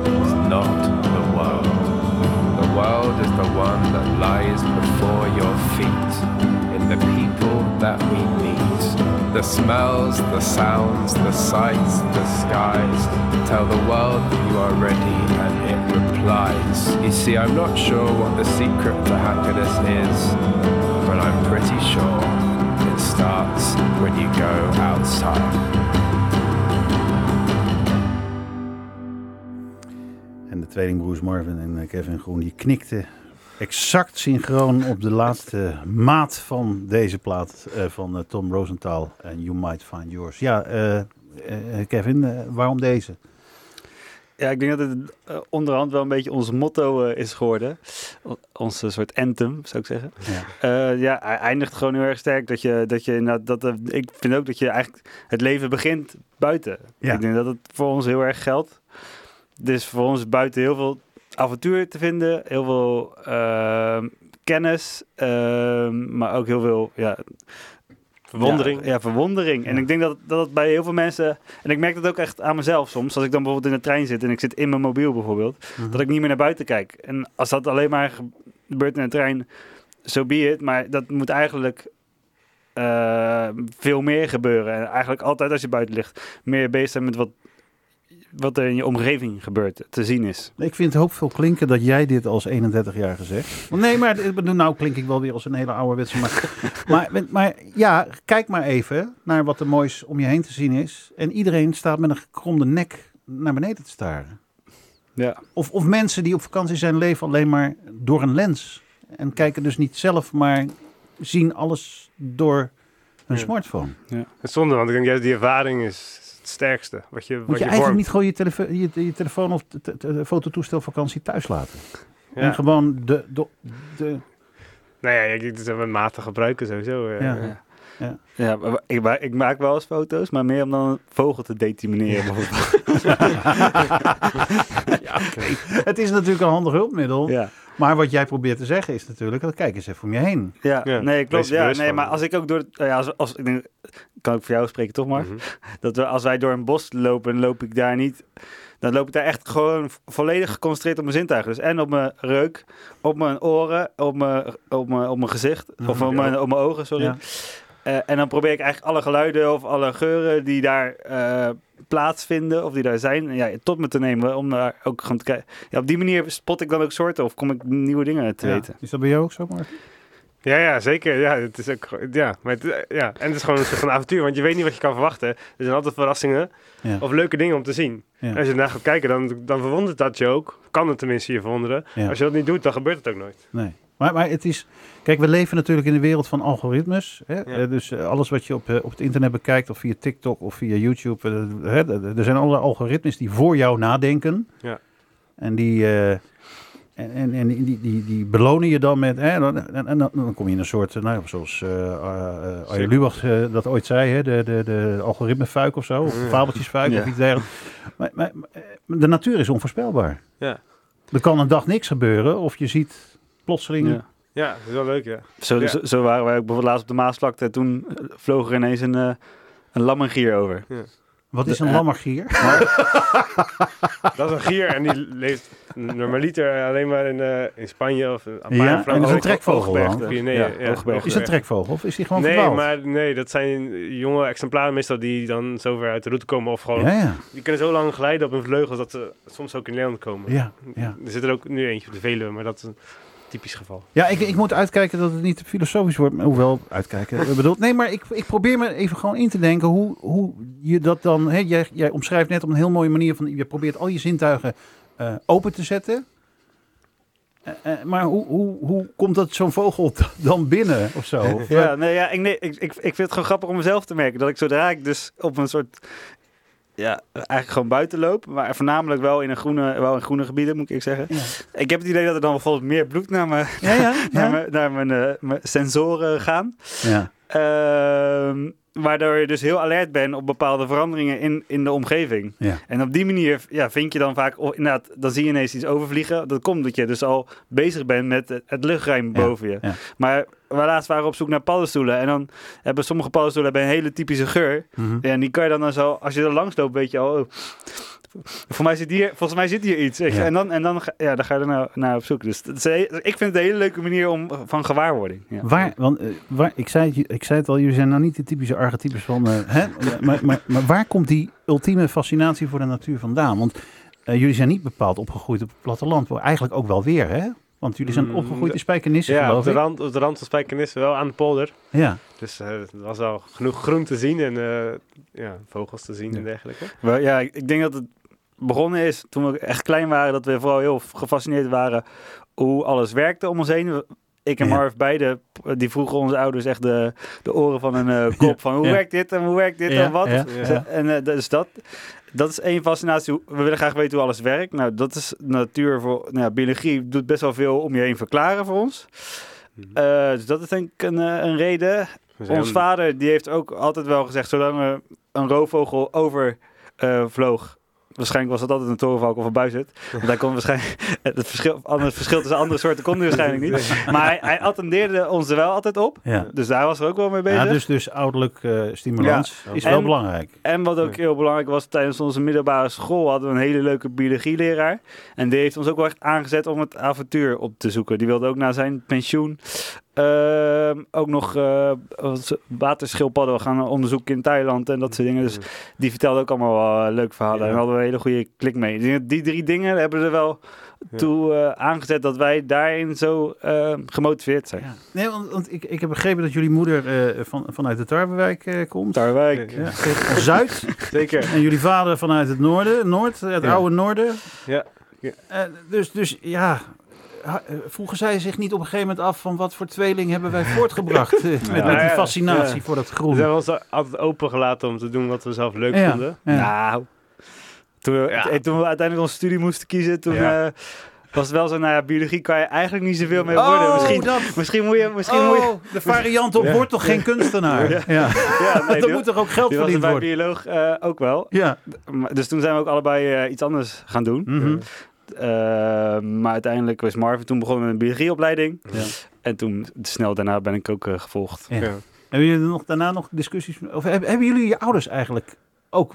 that we meet. The smells, the sounds, the sights, the skies tell the world that you are ready and it replies. You see, I'm not sure what the secret to happiness is, but I'm pretty sure it starts when you go outside. En de Marvin en eh, Kevin Groen die knikten exact synchroon op de laatste maat van deze plaat eh, van eh, Tom Rosenthal en You Might Find Yours. Ja, eh, Kevin, waarom deze? Ja, ik denk dat het onderhand wel een beetje ons motto is geworden. Onze soort anthem, zou ik zeggen. Ja. Ja, hij eindigt gewoon heel erg sterk. Dat je, dat je, nou, dat, ik vind ook dat je eigenlijk het leven begint buiten. Ja. Ik denk dat het voor ons heel erg geldt. Dus voor ons buiten heel veel avontuur te vinden, heel veel ehm, kennis, ehm, maar ook heel veel ja, Verwondering. Ja, ja, verwondering. En ik denk dat, dat het bij heel veel mensen... En ik merk dat ook echt aan mezelf soms. Als ik dan bijvoorbeeld in de trein zit en ik zit in mijn mobiel bijvoorbeeld. Mhm. Dat ik niet meer naar buiten kijk. En als dat alleen maar gebeurt in de trein, so be it. Maar dat moet eigenlijk eh, veel meer gebeuren. En eigenlijk altijd als je buiten ligt, meer bezig zijn met wat, wat er in je omgeving gebeurt, te zien is. Ik vind het hoopvol klinken dat jij dit als 31-jarige zegt. Nee, maar bedoel, nou klink ik wel weer als een hele ouderwetse. Maar, maar, maar ja, kijk maar even naar wat er moois om je heen te zien is. En iedereen staat met een gekromde nek naar beneden te staren. Ja. Of, of mensen die op vakantie zijn leven alleen maar door een lens. En kijken dus niet zelf, maar zien alles door Ja. smartphone. Het is zonde, want ik denk juist die ervaring is het sterkste. Wat je, wat Moet je je eigenlijk vormt. niet gewoon je, telefo- je, je telefoon of fototoestel vakantie thuis laten. Ja. En gewoon de, de, de, Nou ja, ik- het is een matig gebruiken sowieso. eh. Ja. Ja. Ja. Maar ik, ik maak wel eens foto's, maar meer om dan een vogel te determineren bijvoorbeeld. ja, oké. Het is natuurlijk een handig hulpmiddel. Ja. Maar wat jij probeert te zeggen is natuurlijk, dat kijk eens even om je heen. Ja, Ja, nee, klopt. Ja, nee, maar als ik ook door, het- ja, als, als ik denk, kan ik voor jou spreken toch maar, Mhm. dat we als wij door een bos lopen, dan loop ik daar niet, dan loop ik daar echt gewoon vo- volledig geconcentreerd op mijn zintuigen. Dus en op mijn reuk, op mijn oren, op mijn, op mijn, op mijn gezicht, of op mijn, op mijn ogen, sorry. Eh, en dan probeer ik eigenlijk alle geluiden of alle geuren die daar eh, plaatsvinden of die daar zijn, ja, tot me te nemen om daar ook gewoon te kijken. Ja, op die manier spot ik dan ook soorten of kom ik nieuwe dingen te Ja. weten. Is dat bij jou ook zo, Mark? Ja, ja, zeker. Ja, het is ook, ja, maar het, eh, ja. En het is gewoon een soort van avontuur, want je weet niet wat je kan verwachten. Er zijn altijd verrassingen Ja. of leuke dingen om te zien. Ja. Als je ernaar gaat kijken, dan, dan verwondert dat je ook. Kan het tenminste je verwonderen. Ja. Als je dat niet doet, dan gebeurt het ook nooit. Nee. Maar, maar het is. Kijk, we leven natuurlijk in de wereld van algoritmes. Hè? Ja. Eh, dus eh, alles wat je op, eh, op het internet bekijkt, of via TikTok of via YouTube. hè, er zijn allerlei algoritmes die voor jou nadenken. Ja. En die. en, en, en die, die, die, belonen je dan met. Hè, en, dan, kom je in een soort. Nou, ja, zoals uh, Arjen. Lubach dat ooit zei: hè, de, de, de algoritmefuik of zo. Of Ja. fabeltjesfuik Ja. of iets dergelijks. Maar, maar, de natuur is onvoorspelbaar. Ja. Er kan een dag niks gebeuren, of je ziet plotseling. Ja. Ja, dat is wel leuk, ja. Zo, Ja. zo, zo waren wij ook bijvoorbeeld laatst op de Maasvlakte. Toen eh, vloog er ineens een, eh een lammengier over. Wat is een Eh, lammergier? Dat is een gier en die leeft normaliter alleen maar in, eh, in Spanje of een paar Ja, en dat is een trekvogel dan? Hoogbergte. Nee, Ja, ja. Is een trekvogel of is die gewoon Nee, verdwaald? maar nee, dat zijn jonge exemplaren meestal die dan zover uit de route komen. Of gewoon, Ja, ja, die kunnen zo lang glijden op hun vleugels dat ze soms ook in Nederland komen. ja, ja. Er zit er ook nu eentje op de Veluwe, maar dat is een typisch geval. Ja, ik, ik moet uitkijken dat het niet te filosofisch wordt. maar Hoewel, uitkijken. ik bedoel, nee, maar ik, ik probeer me even gewoon in te denken hoe, hoe je dat dan... Hè, jij, jij omschrijft net op een heel mooie manier van... Je probeert al je zintuigen eh, open te zetten. Eh, eh, maar hoe, hoe, hoe komt dat zo'n vogel dan binnen of zo? Ja, nee, ja, ik, nee, ik, ik, ik vind het gewoon grappig om mezelf te merken. Dat ik zodra ik dus op een soort... Ja, eigenlijk gewoon buiten loop. Maar voornamelijk wel in een groene, wel in groene gebieden, moet ik zeggen. Ja. Ik heb het idee dat er dan bijvoorbeeld meer bloed naar mijn, ja, ja, naar mijn, naar mijn, eh, mijn sensoren gaan. ja. Ehm, waardoor je dus heel alert bent op bepaalde veranderingen in, in de omgeving. Ja. En op die manier ja, vind je dan vaak, oh, inderdaad, dan zie je ineens iets overvliegen. Dat komt dat je dus al bezig bent met het, luchtruim Ja, boven je. ja. Maar we laatst waren op zoek naar paddenstoelen. En dan hebben sommige paddenstoelen hebben een hele typische geur. Mhm. Ja, en die kan je dan, dan zo, als je er langs loopt, weet je al. oh, voor mij zit hier, volgens mij zit hier iets. weet je. Ja. En, dan, en dan, ga- ja, dan ga je er naar, naar op zoek. Dus dat is een- ik vind het een hele leuke manier om, van gewaarwording. Ja. Waar, want eh, waar, ik, zei het, ik zei het al, jullie zijn nou niet de typische archetypes van. eh, hè? Maar, maar, maar waar komt die ultieme fascinatie voor de natuur vandaan? Want eh, jullie zijn niet bepaald opgegroeid op het platteland, maar eigenlijk ook wel weer, hè? Want jullie zijn Mm, opgegroeid in de- Spijkenisse, Ja, op de, rand, op de rand van Spijkenisse, wel aan de polder. Ja. Dus eh, er was al genoeg groen te zien en eh, ja, vogels te zien Ja. en dergelijke. Wel, ja, ik denk dat het begonnen is toen we echt klein waren. Dat we vooral heel gefascineerd waren hoe alles werkte om ons heen. Ik en Ja. Marv beide, die vroegen onze ouders echt de, de oren van een eh, kop. Van hoe Ja. werkt dit en hoe werkt dit Ja, en wat. ja, ja. Ze- En eh, dus dat, dat is één fascinatie. We willen graag weten hoe alles werkt. Nou, dat is natuur voor nou, ja, biologie doet best wel veel om je heen verklaren voor ons. Mhm. Eh, dus dat is denk ik een, een reden. Ons vader die heeft ook altijd wel gezegd, zolang er een roofvogel over eh, vloog. Waarschijnlijk was dat altijd een torenvalk of een buizerd. Want hij kon waarschijnlijk... Het verschil, het verschil tussen andere soorten kon hij waarschijnlijk niet. Maar hij, hij attendeerde ons er wel altijd op. Ja. Dus daar was er ook wel mee bezig. ja, dus, dus ouderlijk eh, stimulans Ja. is En- wel belangrijk. En wat ook heel belangrijk was, tijdens onze middelbare school hadden we een hele leuke biologieleraar. En die heeft ons ook wel echt aangezet om het avontuur op te zoeken. Die wilde ook na zijn pensioen ehm, ook nog eh, wat waterschildpadden gaan onderzoeken in Thailand en dat soort dingen. Dus die vertelde ook allemaal wel eh, leuke verhalen. Ja. En daar hadden we een hele goede klik mee. Die, die drie dingen hebben er wel Ja. toe eh, aangezet dat wij daarin zo eh, gemotiveerd zijn. Ja. Nee, want, want ik, ik heb begrepen dat jullie moeder eh, van, vanuit de Tarwewijk eh, komt. Tarwijk. Ja, van Zuid. Zeker. En jullie vader vanuit het noorden, Noord, het Ja. oude noorden. Ja. Eh, dus, dus ja, eh, vroegen zij zich niet op een gegeven moment af van wat voor tweeling hebben wij voortgebracht eh, met, met die fascinatie ja. voor dat We groen. hebben ons altijd open gelaten om te doen wat we zelf leuk Ja. vonden. Ja. Nou, toen we, Ja. eh, toen we uiteindelijk onze studie moesten kiezen, toen Ja. eh, was het wel zo, nou ja, biologie kan je eigenlijk niet zoveel mee Oh, worden. Misschien, dat- misschien moet je, misschien moet je, Oh, de variant op Ja. word toch geen kunstenaar? Ja. ja, nee, Dan die- moet toch ook geld er verdiend bij worden? bioloog eh, ook wel. Ja. Maar- Dus toen zijn we ook allebei eh, iets anders gaan doen. Mhm. Eh, maar uiteindelijk was Marvin toen begonnen met een biologieopleiding. Ja. En toen snel daarna ben ik ook eh, gevolgd. Ja. Ja. Hebben jullie nog, daarna nog discussies? Of hebben, hebben jullie je ouders eigenlijk ook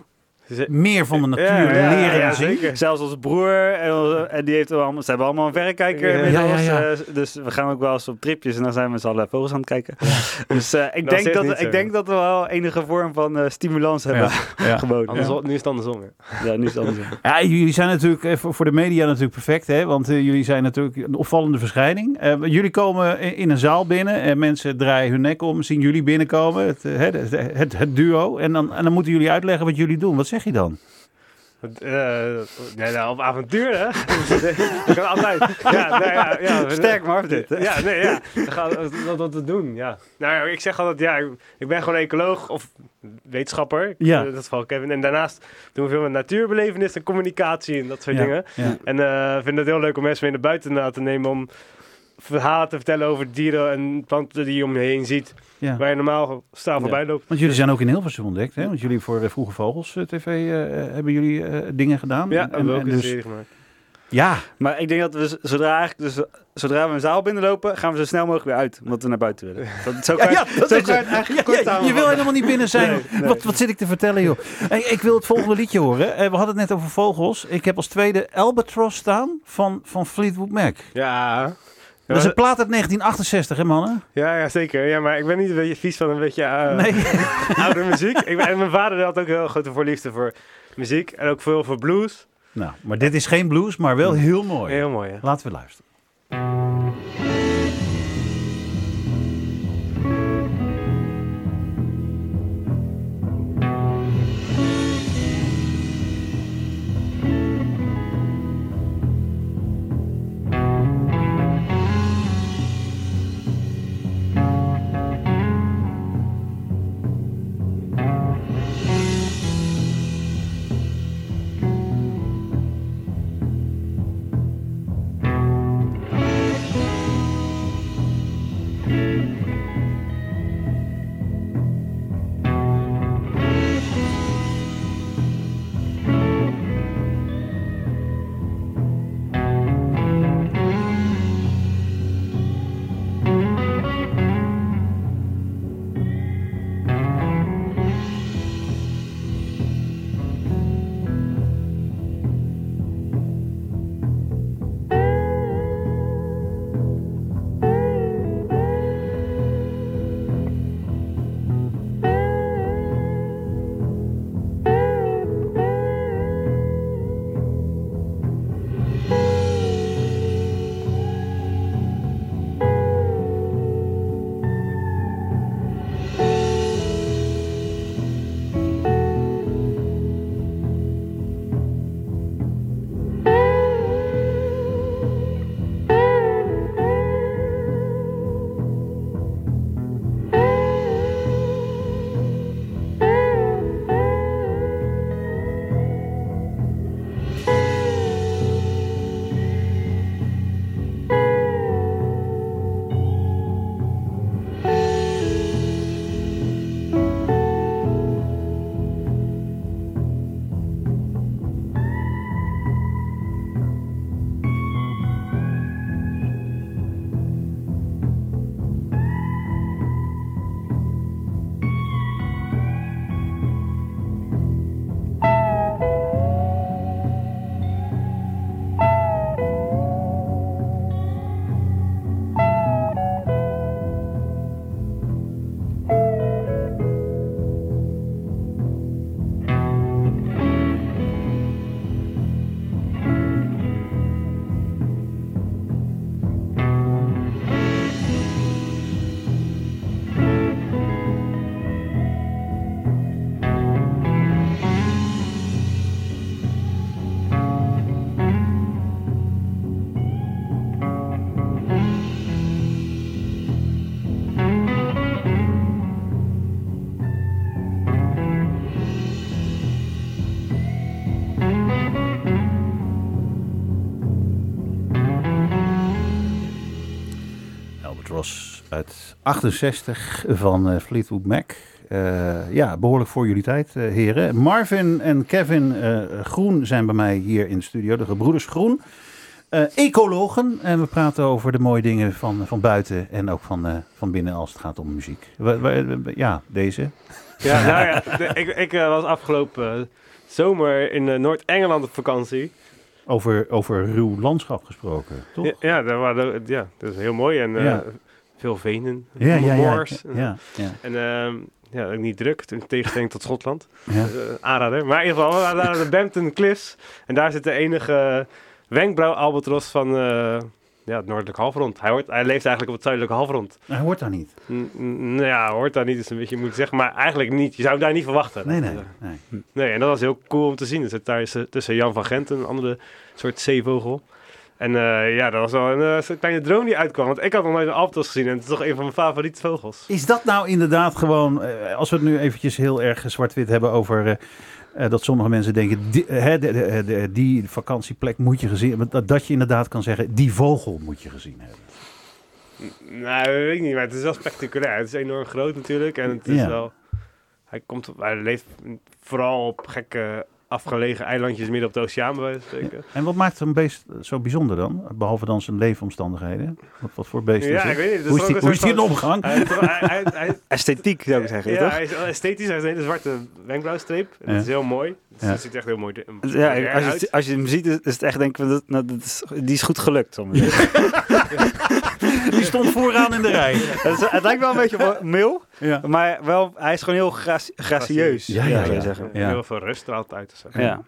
meer van de natuur Ja, leren ja, zien? zeker. Zelfs onze broer en, en die heeft allemaal, ze hebben allemaal een verrekijker Ja, met ja, ons. ja. eh, dus we gaan ook wel eens op tripjes en dan zijn we met z'n allen vogels aan het kijken. Dus eh, ik, Dat denk dat, ik zo. denk dat we wel enige vorm van eh, stimulans hebben Ja. geboden. Andersom, Nu is het andersom. hè. Ja, nu is het andersom. Ja, jullie zijn natuurlijk voor, de media natuurlijk perfect, hè? Want jullie zijn natuurlijk een opvallende verschijning. Eh, jullie komen in, in een zaal binnen en mensen draaien hun nek om, zien jullie binnenkomen, het, het, het, het duo. En dan, en dan moeten jullie uitleggen wat jullie doen. Wat zeg je dan? Uh, nee, nou, op avontuur, hè? dat kan altijd. Ja, nee, ja, ja, Sterk Marv dit. hè? Ja, nee, ja. Dan gaan we dat, doen, ja. Nou ja, ik zeg altijd, ja, ik, ik ben gewoon ecoloog of wetenschapper. Ja. In dat geval Kevin. En daarnaast doen we veel met natuurbelevenis en communicatie en dat soort Ja, dingen. En eh vind het heel leuk om mensen mee naar buiten na te nemen om verhalen te vertellen over dieren en planten die je om je heen ziet. Ja. Waar je normaal straal voorbij loopt. Want jullie zijn ook in Hilversum ontdekt, hè? Want jullie voor eh, Vroege Vogels eh, TV eh, hebben jullie eh, dingen gedaan. Ja, En- hebben we ook en dus- serie gemaakt. Ja, Maar ik denk dat we zodra, eigenlijk, dus, zodra we een zaal binnenlopen, gaan we zo snel mogelijk weer uit. Omdat we naar buiten willen. Dat, zo Ja, kan, ja, je- dat zo kan eigenlijk Ja, kort ja, je wil helemaal niet binnen zijn. Nee, nee. Wat, wat zit ik te vertellen, joh? Hey, ik wil het volgende liedje horen. We hadden het net over vogels. Ik heb als tweede Albatross staan van, van Fleetwood Mac. Ja. Dat is een plaat uit 1968, hè mannen? Ja, ja, zeker. Ja, maar ik ben niet een beetje vies van een beetje Nee. oude muziek. Ik ben, en mijn vader had ook heel grote voorliefde voor muziek. En ook veel voor blues. nou, maar dit is geen blues, maar wel heel mooi. Heel mooi, hè? Laten we luisteren. 68 van eh, Fleetwood Mac. Eh, ja, behoorlijk voor jullie tijd, eh, heren. Marvin en Kevin Groen zijn bij mij hier in de studio, de gebroeders Groen. Ecologen. En we praten over de mooie dingen van, van buiten en ook van, van binnen als het gaat om muziek. Ja, deze. Ja, nou ja, de- ik, ik was afgelopen zomer in Noord-Engeland op vakantie. Over, over ruw landschap gesproken, toch? Ja, ja, waren, ja, dat is heel mooi. En Ja. Veel venen, ja, ja. ja, moors. ja, ja, En ehm, ja, ook niet druk, in tegenstelling tot Schotland. ja. Eh, aanrader. Maar in ieder geval, we waren naar de Bampton Cliffs. En daar zit de enige wenkbrauw-albatros van eh, ja, het noordelijk halfrond. Hij, hoort, hij leeft eigenlijk op het zuidelijke halfrond. Hij hoort daar niet. N- nou ja, hoort daar niet, is een beetje moeilijk zeggen. Maar eigenlijk niet. Je zou hem daar niet verwachten. Nee, nee, nee. Nee, en dat was heel cool om te zien. Er zit daar is, eh, tussen Jan van Gent, een andere soort zeevogel. En eh, ja, dat was wel een soort kleine droom die uitkwam. Want ik had nog nooit een albatros gezien. En het is toch een van mijn favoriete vogels. Is dat nou inderdaad gewoon, eh, als we het nu eventjes heel erg zwart-wit hebben over dat sommige mensen denken, die, hè, de, de- de- die vakantieplek moet je gezien hebben, dat, dat je inderdaad kan zeggen, die vogel moet je gezien hebben. Nou, weet ik niet, maar het is wel spectaculair. Het is enorm groot natuurlijk. En het is Ja. wel... Hij, komt, op- hij leeft vooral op gekke afgelegen eilandjes midden op de oceaan, bij wijze van spreken. En wat maakt een beest zo bijzonder dan? Behalve dan zijn leefomstandigheden. Wat, wat voor beest Ja, is ik het? weet niet. Hoe is die, hoe is die in omgang? Hij, hij, hij, hij- Esthetiek zou ik zeggen, ja, toch? hij is esthetisch. Hij heeft een hele zwarte wenkbrauwstreep. En Ja. Dat is heel mooi. Het Ja. ziet er echt heel mooi Ja, als je, uit. als je hem ziet, is het echt denken van, dat, nou, dat is, die is goed gelukt. ik. Die stond vooraan in de rij. het, lijkt wel een beetje op een meel, Ja. maar wel, hij is gewoon heel graci- gracieus. Ja, ja, ja. zeggen. Ja. Heel veel rust straalt uit. Dus. Ja.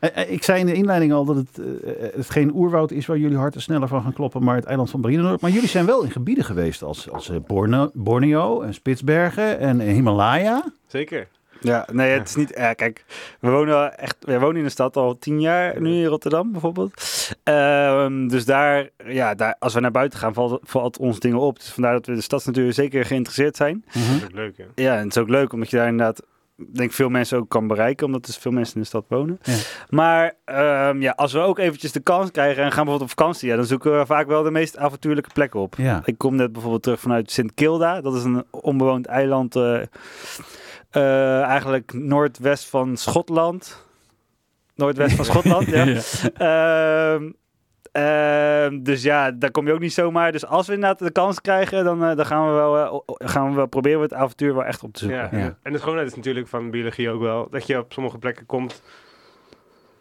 Eh, eh, Ik zei in de inleiding al dat het, eh, het geen oerwoud is waar jullie harten sneller van gaan kloppen, maar het eiland van Brienenoord. Maar jullie zijn wel in gebieden geweest als, als eh, Borne- Borneo en Spitsbergen en Himalaya. Zeker. Ja, nee, het is niet. Ja, kijk, we wonen echt. We wonen in de stad al tien jaar nu in Rotterdam bijvoorbeeld. Ehm, dus daar, ja, daar, als we naar buiten gaan, valt, valt ons dingen op. Dus vandaar dat we de stadsnatuur zeker geïnteresseerd zijn. Dat is ook leuk, hè? Ja, en het is ook leuk omdat je daar inderdaad, denk ik, veel mensen ook kan bereiken, omdat er veel mensen in de stad wonen. Ja. Maar ehm, ja, als we ook eventjes de kans krijgen en gaan bijvoorbeeld op vakantie, ja, dan zoeken we vaak wel de meest avontuurlijke plekken op. Ja. Ik kom net bijvoorbeeld terug vanuit Sint Kilda. Dat is een onbewoond eiland, eh, eh, eigenlijk noordwest van Schotland. Noordwest van Schotland, ja. Ehm, ehm, dus ja, daar kom je ook niet zomaar. Dus als we inderdaad de kans krijgen, dan, eh, dan gaan, we wel, eh, gaan we wel proberen we het avontuur wel echt op te zoeken. Ja, Ja. en de schoonheid is natuurlijk van biologie ook wel dat je op sommige plekken komt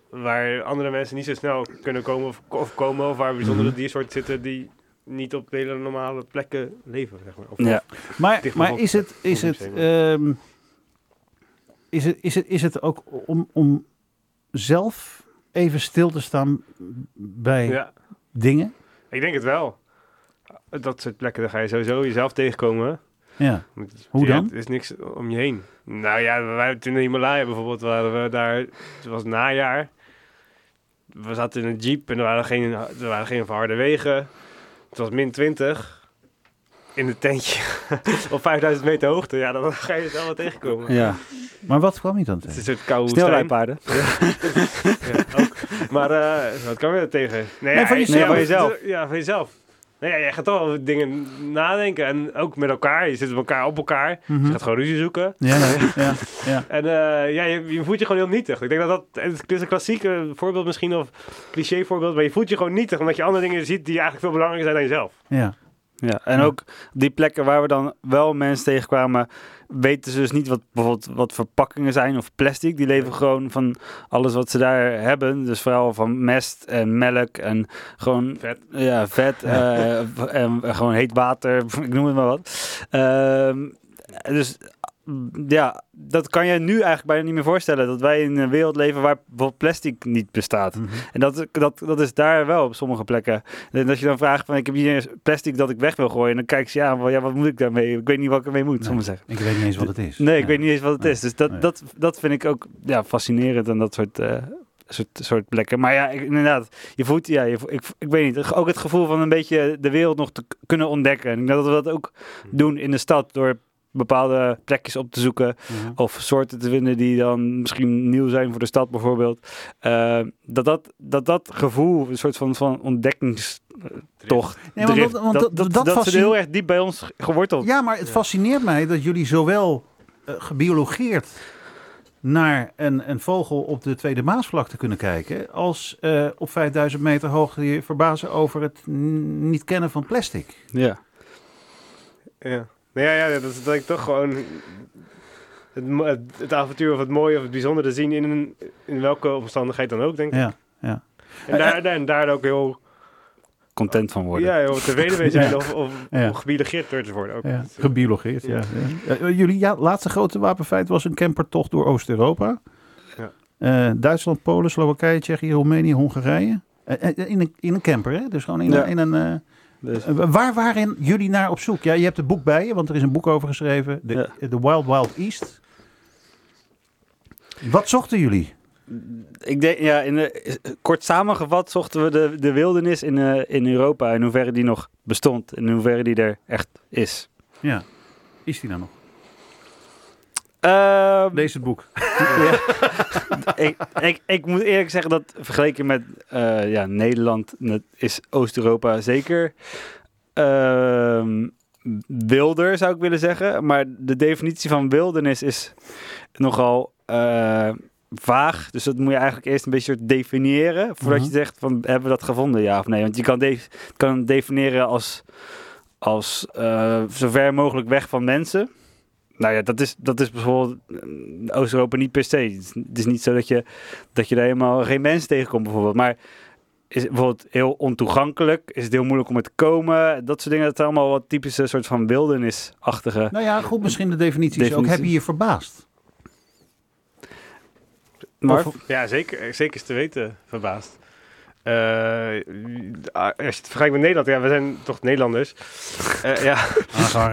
waar andere mensen niet zo snel kunnen komen of, of komen of waar bijzondere Mhm. diersoorten zitten die niet op hele normale plekken leven, zeg maar. Of, Ja. Maar, maar is het, is het, ehm, is het, is het, is het ook om, om zelf even stil te staan bij ja, dingen? ik denk het wel. Dat soort plekken, daar ga je sowieso jezelf tegenkomen. Ja. Hoe ja, dan? Er is niks om je heen. Nou ja, wij toen in de Himalaya bijvoorbeeld waren we daar. Het was najaar. We zaten in een jeep en er waren geen, er waren geen verharde wegen. Het was min 20 in het tentje op 5000 meter hoogte. Ja, dan ga je het wel wat tegenkomen. Ja. Maar wat kwam je dan Het is tegen? een soort koude woestijn. Snelrijpaarden. Ja, ook. Maar eh, wat kan je er tegen? Nee, Nee, van ja, jezelf. ja, van jezelf. Ja, van jezelf. Nee, ja, jij gaat toch wel dingen nadenken. En ook met elkaar. Je zit met elkaar op elkaar. Mhm. Je gaat gewoon ruzie zoeken. Ja, ja, ja, ja. En eh, ja, je, je voelt je gewoon heel nietig. Ik denk dat dat... Het is een klassieke voorbeeld misschien, of cliché voorbeeld. Maar je voelt je gewoon nietig, omdat je andere dingen ziet die eigenlijk veel belangrijker zijn dan jezelf. ja. Ja, en ook die plekken waar we dan wel mensen tegenkwamen, weten ze dus niet wat bijvoorbeeld wat verpakkingen zijn of plastic. Die leven gewoon van alles wat ze daar hebben. Dus vooral van mest en melk en gewoon Vet. ja, vet eh, en gewoon heet water, ik noem het maar wat. Ehm, dus ja, dat kan je nu eigenlijk bijna niet meer voorstellen. Dat wij in een wereld leven waar plastic niet bestaat. Mhm. En dat, dat, dat is daar wel op sommige plekken. En dat je dan vraagt van ik heb hier plastic dat ik weg wil gooien. En dan kijken ze ja, van, ja wat moet ik daarmee? Ik weet niet wat ik ermee moet, Nee. zeggen. Ik weet niet eens wat het is. Nee, ik Ja. weet niet eens wat het Nee. is. Dus dat, Nee. dat, dat vind ik ook ja, fascinerend en dat soort, eh, soort, soort plekken. Maar ja, ik, inderdaad, je voelt, ja, je, ik, ik weet niet, ook het gevoel van een beetje de wereld nog te kunnen ontdekken. En ik denk dat we dat ook doen in de stad door bepaalde plekjes op te zoeken. Mhm. Of soorten te vinden die dan misschien nieuw zijn voor de stad bijvoorbeeld. Eh, dat, dat, dat dat gevoel, een soort van, van Nee, drift, want- want dat, dat- dat, fascine- heel erg diep bij ons geworteld. Ja, maar het fascineert mij dat jullie zowel eh, gebiologeerd naar een, een vogel op de Tweede Maasvlakte kunnen kijken, als eh, op 5000 meter hoogte je verbazen over het n- niet kennen van plastic. Ja. Ja. Nou ja, ja, dat is dat ik toch gewoon het, het, het avontuur of het mooie of het bijzondere zien in, een, in welke omstandigheid dan ook, denk ik. Ja, ja. En, daar, daar, en daar ook heel, Content van worden. ja, heel tevreden mee zijn Ja. of, of, Ja. of gebiologeerd door te worden. Ook. ja. Dat is- Gebiologeerd. Ja. Ja. Ja. Eh, jullie ja, laatste grote wapenfeit was een campertocht door Oost-Europa. Ja. Eh, Duitsland, Polen, Slowakije, Tsjechië, Roemenië, Hongarije. Eh, eh, in, een, in een camper, hè? Dus gewoon in, Ja. een- in een. eh, Dus, Eh, Waar waren jullie naar op zoek? Ja, je hebt het boek bij je, want er is een boek over geschreven. De, Ja. The Wild Wild East. Wat zochten jullie? ik denk, ja, in de, kort samengevat zochten we de, de wildernis in, eh, in Europa. In hoeverre die nog bestond. In hoeverre die er echt is. Ja. Is die nou nog? Ehm, Lees het boek. ik, ik, ik moet eerlijk zeggen dat vergeleken met eh, ja, Nederland is Oost-Europa zeker ehm, wilder, zou ik willen zeggen. Maar de definitie van wildernis is nogal eh, vaag. Dus dat moet je eigenlijk eerst een beetje definiëren. Voordat Mhm. je zegt van hebben we dat gevonden, ja of nee. Want je kan, def- kan definiëren als, als eh, zo ver mogelijk weg van mensen. Nou ja, dat is, dat is bijvoorbeeld in Oost-Europa niet per se. Het is, het niet zo dat je, dat je daar helemaal geen mensen tegenkomt bijvoorbeeld. Maar is het bijvoorbeeld heel ontoegankelijk? Is het heel moeilijk om er te komen? Dat soort dingen, dat zijn allemaal wat typische soort van wildernisachtige... Nou ja, goed, misschien de definitie is ook. Heb je je verbaasd? Maar Of- Ja, zeker, zeker is te weten verbaasd. Eh, als je het vergelijkt met Nederland, ja, we zijn toch Nederlanders. Eh, ja,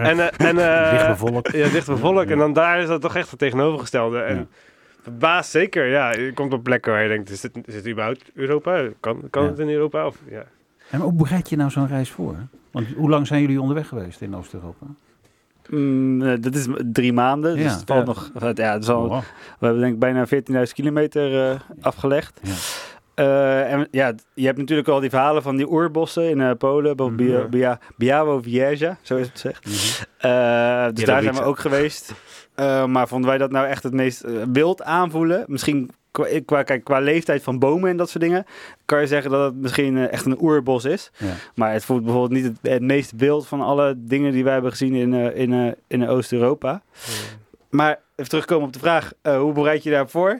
en, eh, en, eh, dicht bevolkt. Ja, dicht bevolkt. En dan daar is dat toch echt het tegenovergestelde. En Ja. verbaasd zeker, ja. Je komt op plekken waar je denkt, is dit, is dit überhaupt Europa? Kan, kan Ja. het in Europa? Of, ja. En hoe bereid je nou zo'n reis voor? Want hoe lang zijn jullie onderweg geweest in Oost-Europa? mm, dat is drie maanden, dus Ja. het valt Ja. nog... Ja, het is al, Oh, We hebben denk ik bijna 14.000 kilometer eh, afgelegd. Ja. Eh, en ja, je hebt natuurlijk al die verhalen van die oerbossen in eh, Polen, Biało Wieża, zo is het gezegd. mhm. Eh, dus daar zijn we ook geweest. Maar vonden wij dat nou echt het meest wild aanvoelen? Misschien qua, qua, kijk, qua leeftijd van bomen en dat soort dingen, kan je zeggen dat het misschien echt een oerbos is. Ja. Maar het voelt bijvoorbeeld niet het, het meest wild van alle dingen die wij hebben gezien in, in, in Oost-Europa. Maar even terugkomen op de vraag, hoe bereid je daarvoor?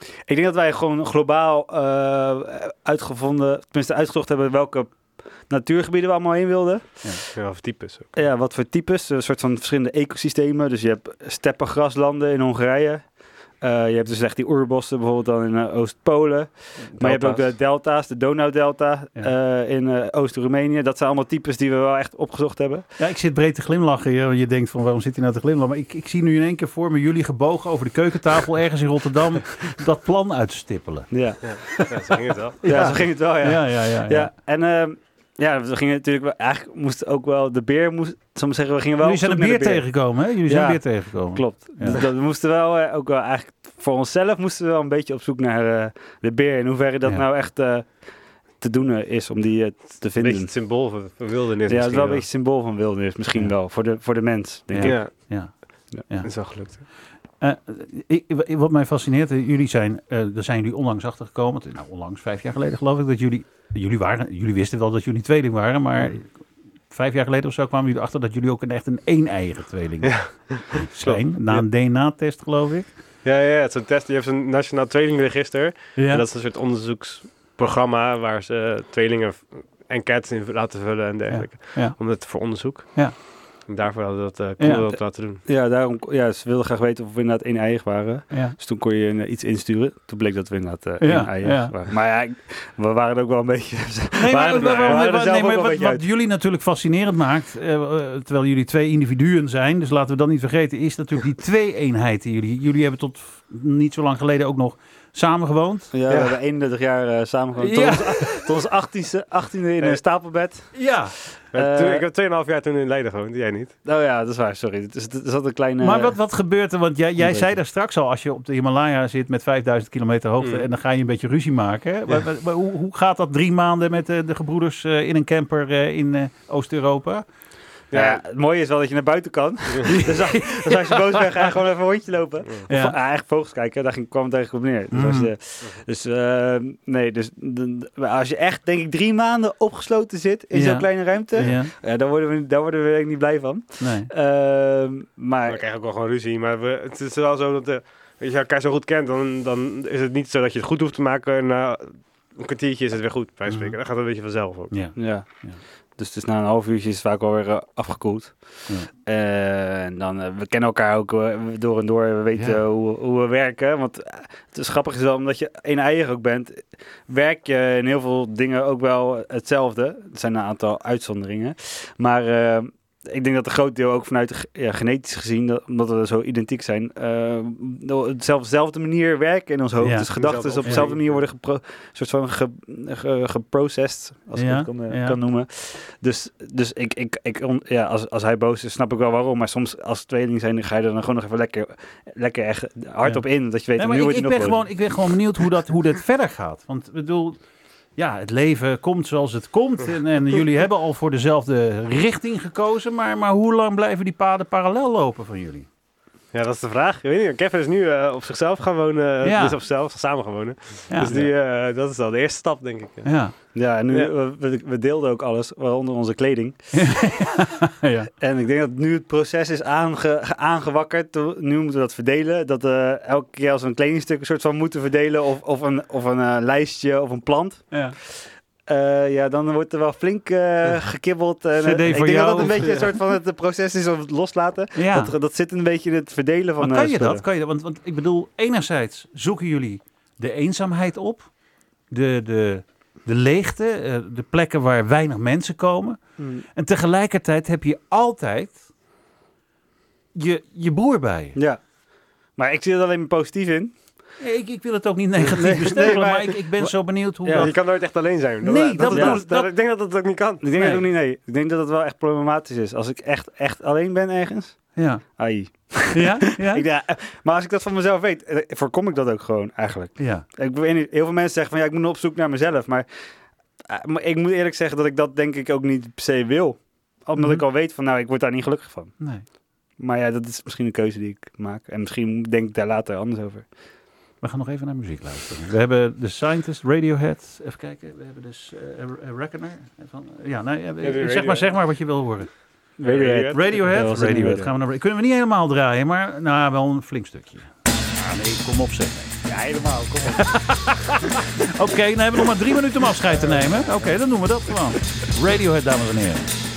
Ik denk dat wij gewoon globaal eh, uitgevonden, tenminste uitgezocht hebben welke natuurgebieden we allemaal heen wilden. Ja, of types ook. Ja, wat voor types, een soort van verschillende ecosystemen. Dus je hebt steppengraslanden in Hongarije. Eh, je hebt dus echt die oerbossen bijvoorbeeld dan in eh, Oost-Polen. Maar je hebt ook de delta's, de Donau-delta Ja. eh, in eh, Oost-Roemenië. Dat zijn allemaal types die we wel echt opgezocht hebben. Ja, ik zit breed te glimlachen. Je, je denkt van waarom zit hij nou te glimlachen? Maar ik, ik zie nu in één keer voor me jullie gebogen over de keukentafel ergens in Rotterdam dat plan uit te stippelen. Ja, Ja, zo ging het wel. ja. Ja. zo ging het wel, ja. Ja, ja, ja. ja. Ja, en ehm, ja, we gingen natuurlijk wel, eigenlijk moest ook wel de beer, moest, maar zeggen, we gingen wel Jullie op zijn zoek een beer de tegengekomen, hè? Jullie zijn Ja. een beer tegengekomen. Klopt. Ja. Dus dat, we moesten wel eh, ook wel eigenlijk voor onszelf moesten we wel een beetje op zoek naar eh, de beer. In hoeverre dat Ja. nou echt eh, te doen is om die te Een vinden. beetje het symbool van, van wildernis ja, het is wel een beetje symbool van wildernis, misschien Ja. wel. Voor de, voor de mens, denk ik. Ja, Ja. dat is wel gelukt. Eh, ik, wat mij fascineert, jullie zijn, eh daar zijn jullie onlangs achter gekomen. Nou, onlangs, vijf jaar geleden geloof ik, dat jullie, jullie waren, jullie wisten wel dat jullie tweeling waren, maar vijf jaar geleden of zo kwamen jullie achter dat jullie ook een, echt een een-eigen tweeling Ja. zijn. Na een DNA-test, geloof ik. Ja, ja, het is een test. Je hebt een nationaal tweelingregister. Ja. En dat is een soort onderzoeksprogramma waar ze tweelingen v- enquêtes in laten vullen en dergelijke. ja. Om het voor onderzoek. Ja. En daarvoor hadden we dat, eh, konden Ja. laten doen. Ja, daarom, ja, ze wilden graag weten of we inderdaad één eigen waren. ja. Dus toen kon je eh, iets insturen. Toen bleek dat we inderdaad eh Ja, één eigen ja. waren. Maar ja, we waren ook wel een beetje... Nee, maar, wat, beetje wat uit. jullie natuurlijk fascinerend maakt, eh, eh, terwijl jullie twee individuen zijn, dus laten we dat niet vergeten, is natuurlijk die twee-eenheid die jullie, jullie hebben tot niet zo lang geleden ook nog Samen gewoond? Ja, we hebben 31 jaar eh, samen gewoond. Ja. Tot, ons- tot ons 18e, 18e in Nee. een stapelbed. Ja. Eh, toen, Eh, ik heb 2,5 jaar toen in Leiden gewoond, jij niet. Oh ja, dat is waar, sorry. Het is, het is altijd een kleine... Maar wat, wat gebeurt er? Want jij, jij zei daar straks al, als je op de Himalaya zit met 5000 kilometer hoogte Mm. en dan ga je een beetje ruzie maken. hè? Maar- maar- maar hoe, hoe gaat dat drie maanden met eh, de gebroeders eh, in een camper eh, in eh, Oost-Europa? Ja, ja, het mooie is wel dat je naar buiten kan. dus, als, dus als je boos bent, ga je gewoon even een rondje lopen. Of, Ja. ah, eigenlijk vogels kijken, daar ging, kwam het eigenlijk op neer. Dus, als Mhm. je, dus eh, nee, dus als je echt, denk ik, drie maanden opgesloten zit in Ja. zo'n kleine ruimte, ja. Ja, daar worden we, daar worden we denk ik niet blij van. nee. Ehm, We maar krijgen ook wel gewoon ruzie, maar we, het is wel zo dat... eh, als je elkaar zo goed kent, dan, dan is het niet zo dat je het goed hoeft te maken. En na een kwartiertje is het weer goed, bij Mhm. spreken. Dan gaat het een beetje vanzelf ook. Ja. ja. Ja. Dus, dus na een half uurtje is het vaak alweer eh, afgekoeld. Ja. Eh, en dan, eh, we kennen elkaar ook door en door. We weten Ja. hoe, hoe we werken. Want het is grappig is wel, omdat je een eigen ook bent, werk je in heel veel dingen ook wel hetzelfde. Er zijn een aantal uitzonderingen. Maar ik denk dat een groot deel ook vanuit de ja, genetisch gezien, dat, omdat we zo identiek zijn, eh, op dezelfde, dezelfde manier werken in ons hoofd. Ja. Dus gedachten op Dezelfde manier worden gepro soort van ge, ge- geprocessed, als ik Ja, het kan, eh, kan noemen. Dus, dus ik, ik, ik on- ja, als, als hij boos is, snap ik wel waarom. Maar soms als tweeling zijn, ga je er dan gewoon nog even lekker, lekker echt hard op in. Dat je weet, Nee, nu maar ik, ik, ben gewoon, ik ben gewoon benieuwd hoe dat, hoe dat verder gaat. Want ik bedoel, ja, het leven komt zoals het komt. En, en jullie hebben al voor dezelfde richting gekozen. Maar, maar hoe lang blijven die paden parallel lopen van jullie? Ja, dat is de vraag. Ik weet niet, Kevin is nu eh, op zichzelf gaan wonen. Ja. Dus op zichzelf, samen gaan wonen. Ja. Dus die, eh, dat is al de eerste stap, denk ik. ja. Ja, en nu, Ja. We, we- we deelden ook alles, waaronder onze kleding. ja. En ik denk dat nu het proces is aange, aangewakkerd. Nu moeten we dat verdelen. Dat we elke keer als we een kledingstuk een soort van moeten verdelen. Of, of een, of een eh, lijstje of een plant. ja. Eh, ja, dan wordt er wel flink eh, gekibbeld. En, CD ik denk jou dat dat een beetje een soort van het proces is of het loslaten. Ja. Dat, dat zit een beetje in het verdelen van Maar kan je dat? Kan je dat? Want, want ik bedoel, enerzijds zoeken jullie de eenzaamheid op. De, de, de leegte, de plekken waar weinig mensen komen. Hmm. En tegelijkertijd heb je altijd je, je broer bij je. Ja. Maar ik zie er alleen maar positief in. Nee, Ik, ik wil het ook niet negatief Nee, bestempelen, nee, maar- maar, ik, ik ben zo benieuwd hoe Ja, Je dat... kan nooit echt alleen zijn. Nee, dat dat- Ik denk dat dat ook niet kan. Ik denk Nee. dat ook niet, nee. Ik denk dat het wel echt problematisch is. Als ik echt, echt alleen ben ergens. Ja, Ai. ja, ja. Ik, ja, maar als ik dat van mezelf weet, eh, voorkom ik dat ook gewoon eigenlijk. ja. Ik weet niet, heel veel mensen zeggen van ja, ik moet op zoek naar mezelf. Maar, eh, maar ik moet eerlijk zeggen dat ik dat denk ik ook niet per se wil. Omdat Mhm. ik al weet van nou, ik word daar niet gelukkig van. Nee. Maar ja, dat is misschien een keuze die ik maak. En misschien denk ik daar later anders over. We gaan nog even naar muziek luisteren. We hebben de Scientist, Radiohead. Even kijken. We hebben dus eh, Reckoner. Van, ja, nee, de zeg, maar, zeg maar wat je wil horen. Radiohead. Ja, Radiohead? Radiohead. Gaan we naar, kunnen we niet helemaal draaien, maar nou, wel een flink stukje. Ah, nee, kom op zeg. Ja, helemaal. Kom op. Oké, dan hebben we nog maar drie minuten om afscheid te nemen. Oké, dan doen we dat gewoon. Radiohead, dames en heren.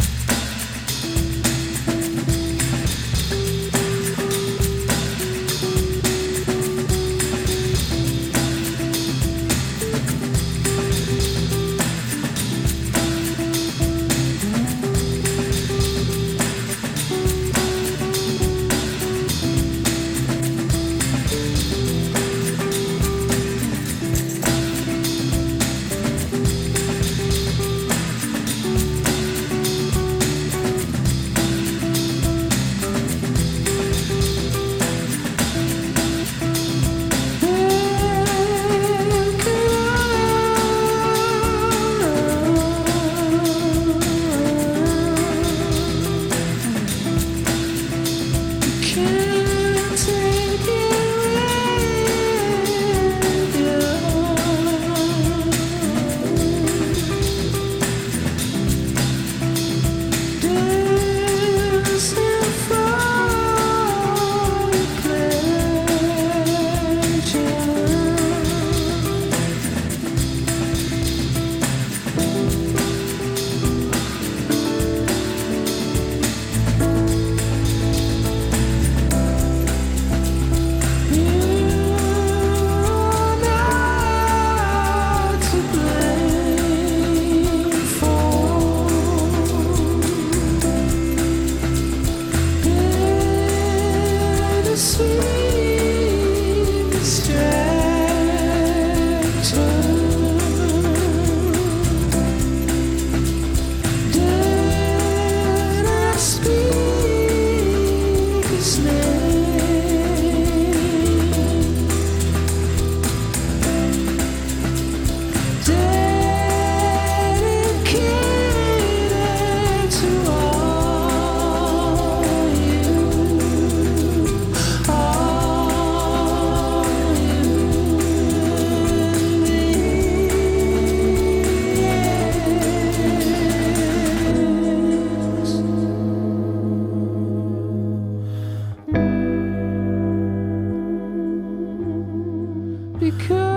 Because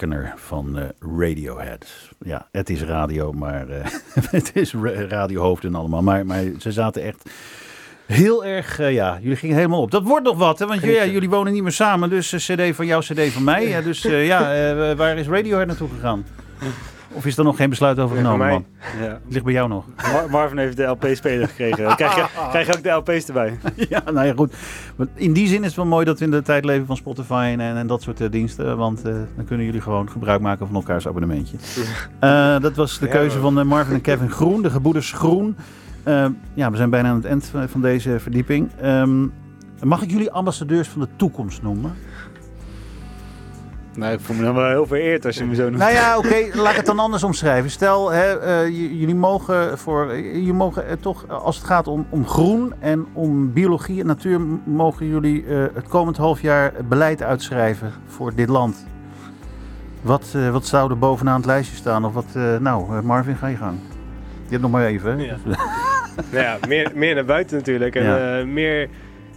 Reckoner van eh, Radiohead. Ja, het is radio, maar eh, het is ra- radiohoofd en allemaal. Maar, maar ze zaten echt heel erg, eh, ja, jullie gingen helemaal op. Dat wordt nog wat, hè? want ja, jullie wonen niet meer samen. Dus cd van jou, cd van mij. Ja, dus ja, waar is Radiohead naartoe gegaan? Of is er nog geen besluit over genomen, man? Ja. Het ligt bij jou nog. Mar- Marvin heeft de LP-speler gekregen. Dan krijg je, krijg je ook de LP's erbij. ja, nou ja, goed. Maar in die zin is het wel mooi dat we in de tijd leven van Spotify en, en dat soort eh, diensten. Want eh, dan kunnen jullie gewoon gebruik maken van elkaars abonnementje. Eh, dat was de keuze van Marvin en Kevin Groen, de gebroeders Groen. Ja, we zijn bijna aan het eind van, van deze verdieping. Ehm, mag ik jullie ambassadeurs van de toekomst noemen? Nou, ik voel me dan wel heel vereerd als je me zo noemt. Nou ja, oké, laat ik het dan anders omschrijven. Stel, hè, eh, jullie mogen, voor, jullie mogen eh, toch, als het gaat om, om groen en om biologie en natuur, mogen jullie eh, het komend half jaar beleid uitschrijven voor dit land. Wat, eh, wat zou er bovenaan het lijstje staan? Of wat, eh, nou, Marvin, ga je gang. Je hebt nog maar even, hè? Ja. Nou ja, meer, meer naar buiten natuurlijk. En Ja. eh, meer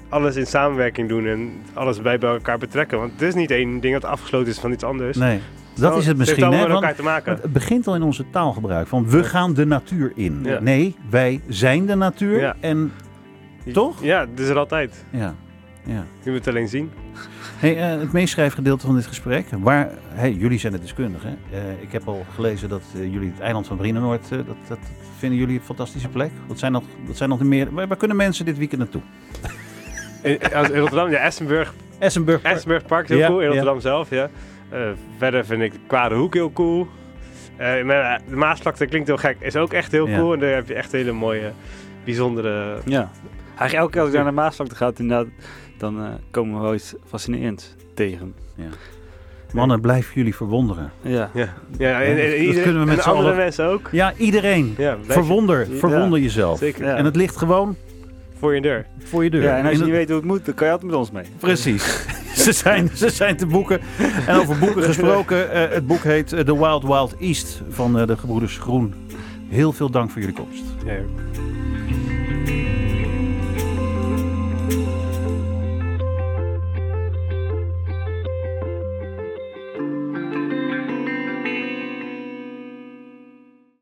alles in samenwerking doen en alles bij, elkaar betrekken. Want het is niet één ding dat afgesloten is van iets anders. Nee, dat is het misschien, heeft hè? Want elkaar te maken. het begint al in onze taalgebruik. Van we gaan de natuur in. Ja. Nee, wij zijn de natuur. Ja. En toch? Ja, dat is er altijd. ja, ja. Je moet het alleen zien. Hey, eh, het meeschrijfgedeelte van dit gesprek. Waar, hey, jullie zijn de deskundigen. Eh, ik heb al gelezen dat eh, jullie het eiland van Brienenoord, dat, dat vinden jullie een fantastische plek. Wat zijn nog, wat zijn nog meer, waar, waar kunnen mensen dit weekend naartoe? In, als- in Rotterdam, ja, Essenburg, Essenburg. Essenburg Park is heel Ja, cool. In ja. Rotterdam zelf, ja. Eh, verder vind ik de Kwade Hoek heel cool. Eh, maar, eh, de Maasvlakte klinkt heel gek. Is ook echt heel Ja. cool. En daar heb je echt hele mooie, bijzondere... Ja. Eigenlijk elke keer als ik naar de Maasvlakte ga, inderdaad, dan eh, komen we wel iets fascinerends tegen. Mannen, blijf jullie verwonderen. Ja. Ja, ja en, en, dat kunnen we met z'n andere allen- mensen ook. Ja, iedereen. Ja, je- Verwonder, Ja, verwonder jezelf. Zeker. Ja. En het ligt gewoon Voor je deur. voor je deur. ja, en als je niet weet hoe het moet, dan kan je altijd met ons mee. Precies. ze, zijn, ze zijn te boeken. En over boeken gesproken, eh, het boek heet eh, The Wild Wild East van eh, de gebroeders Groen. Heel veel dank voor jullie komst. Ja.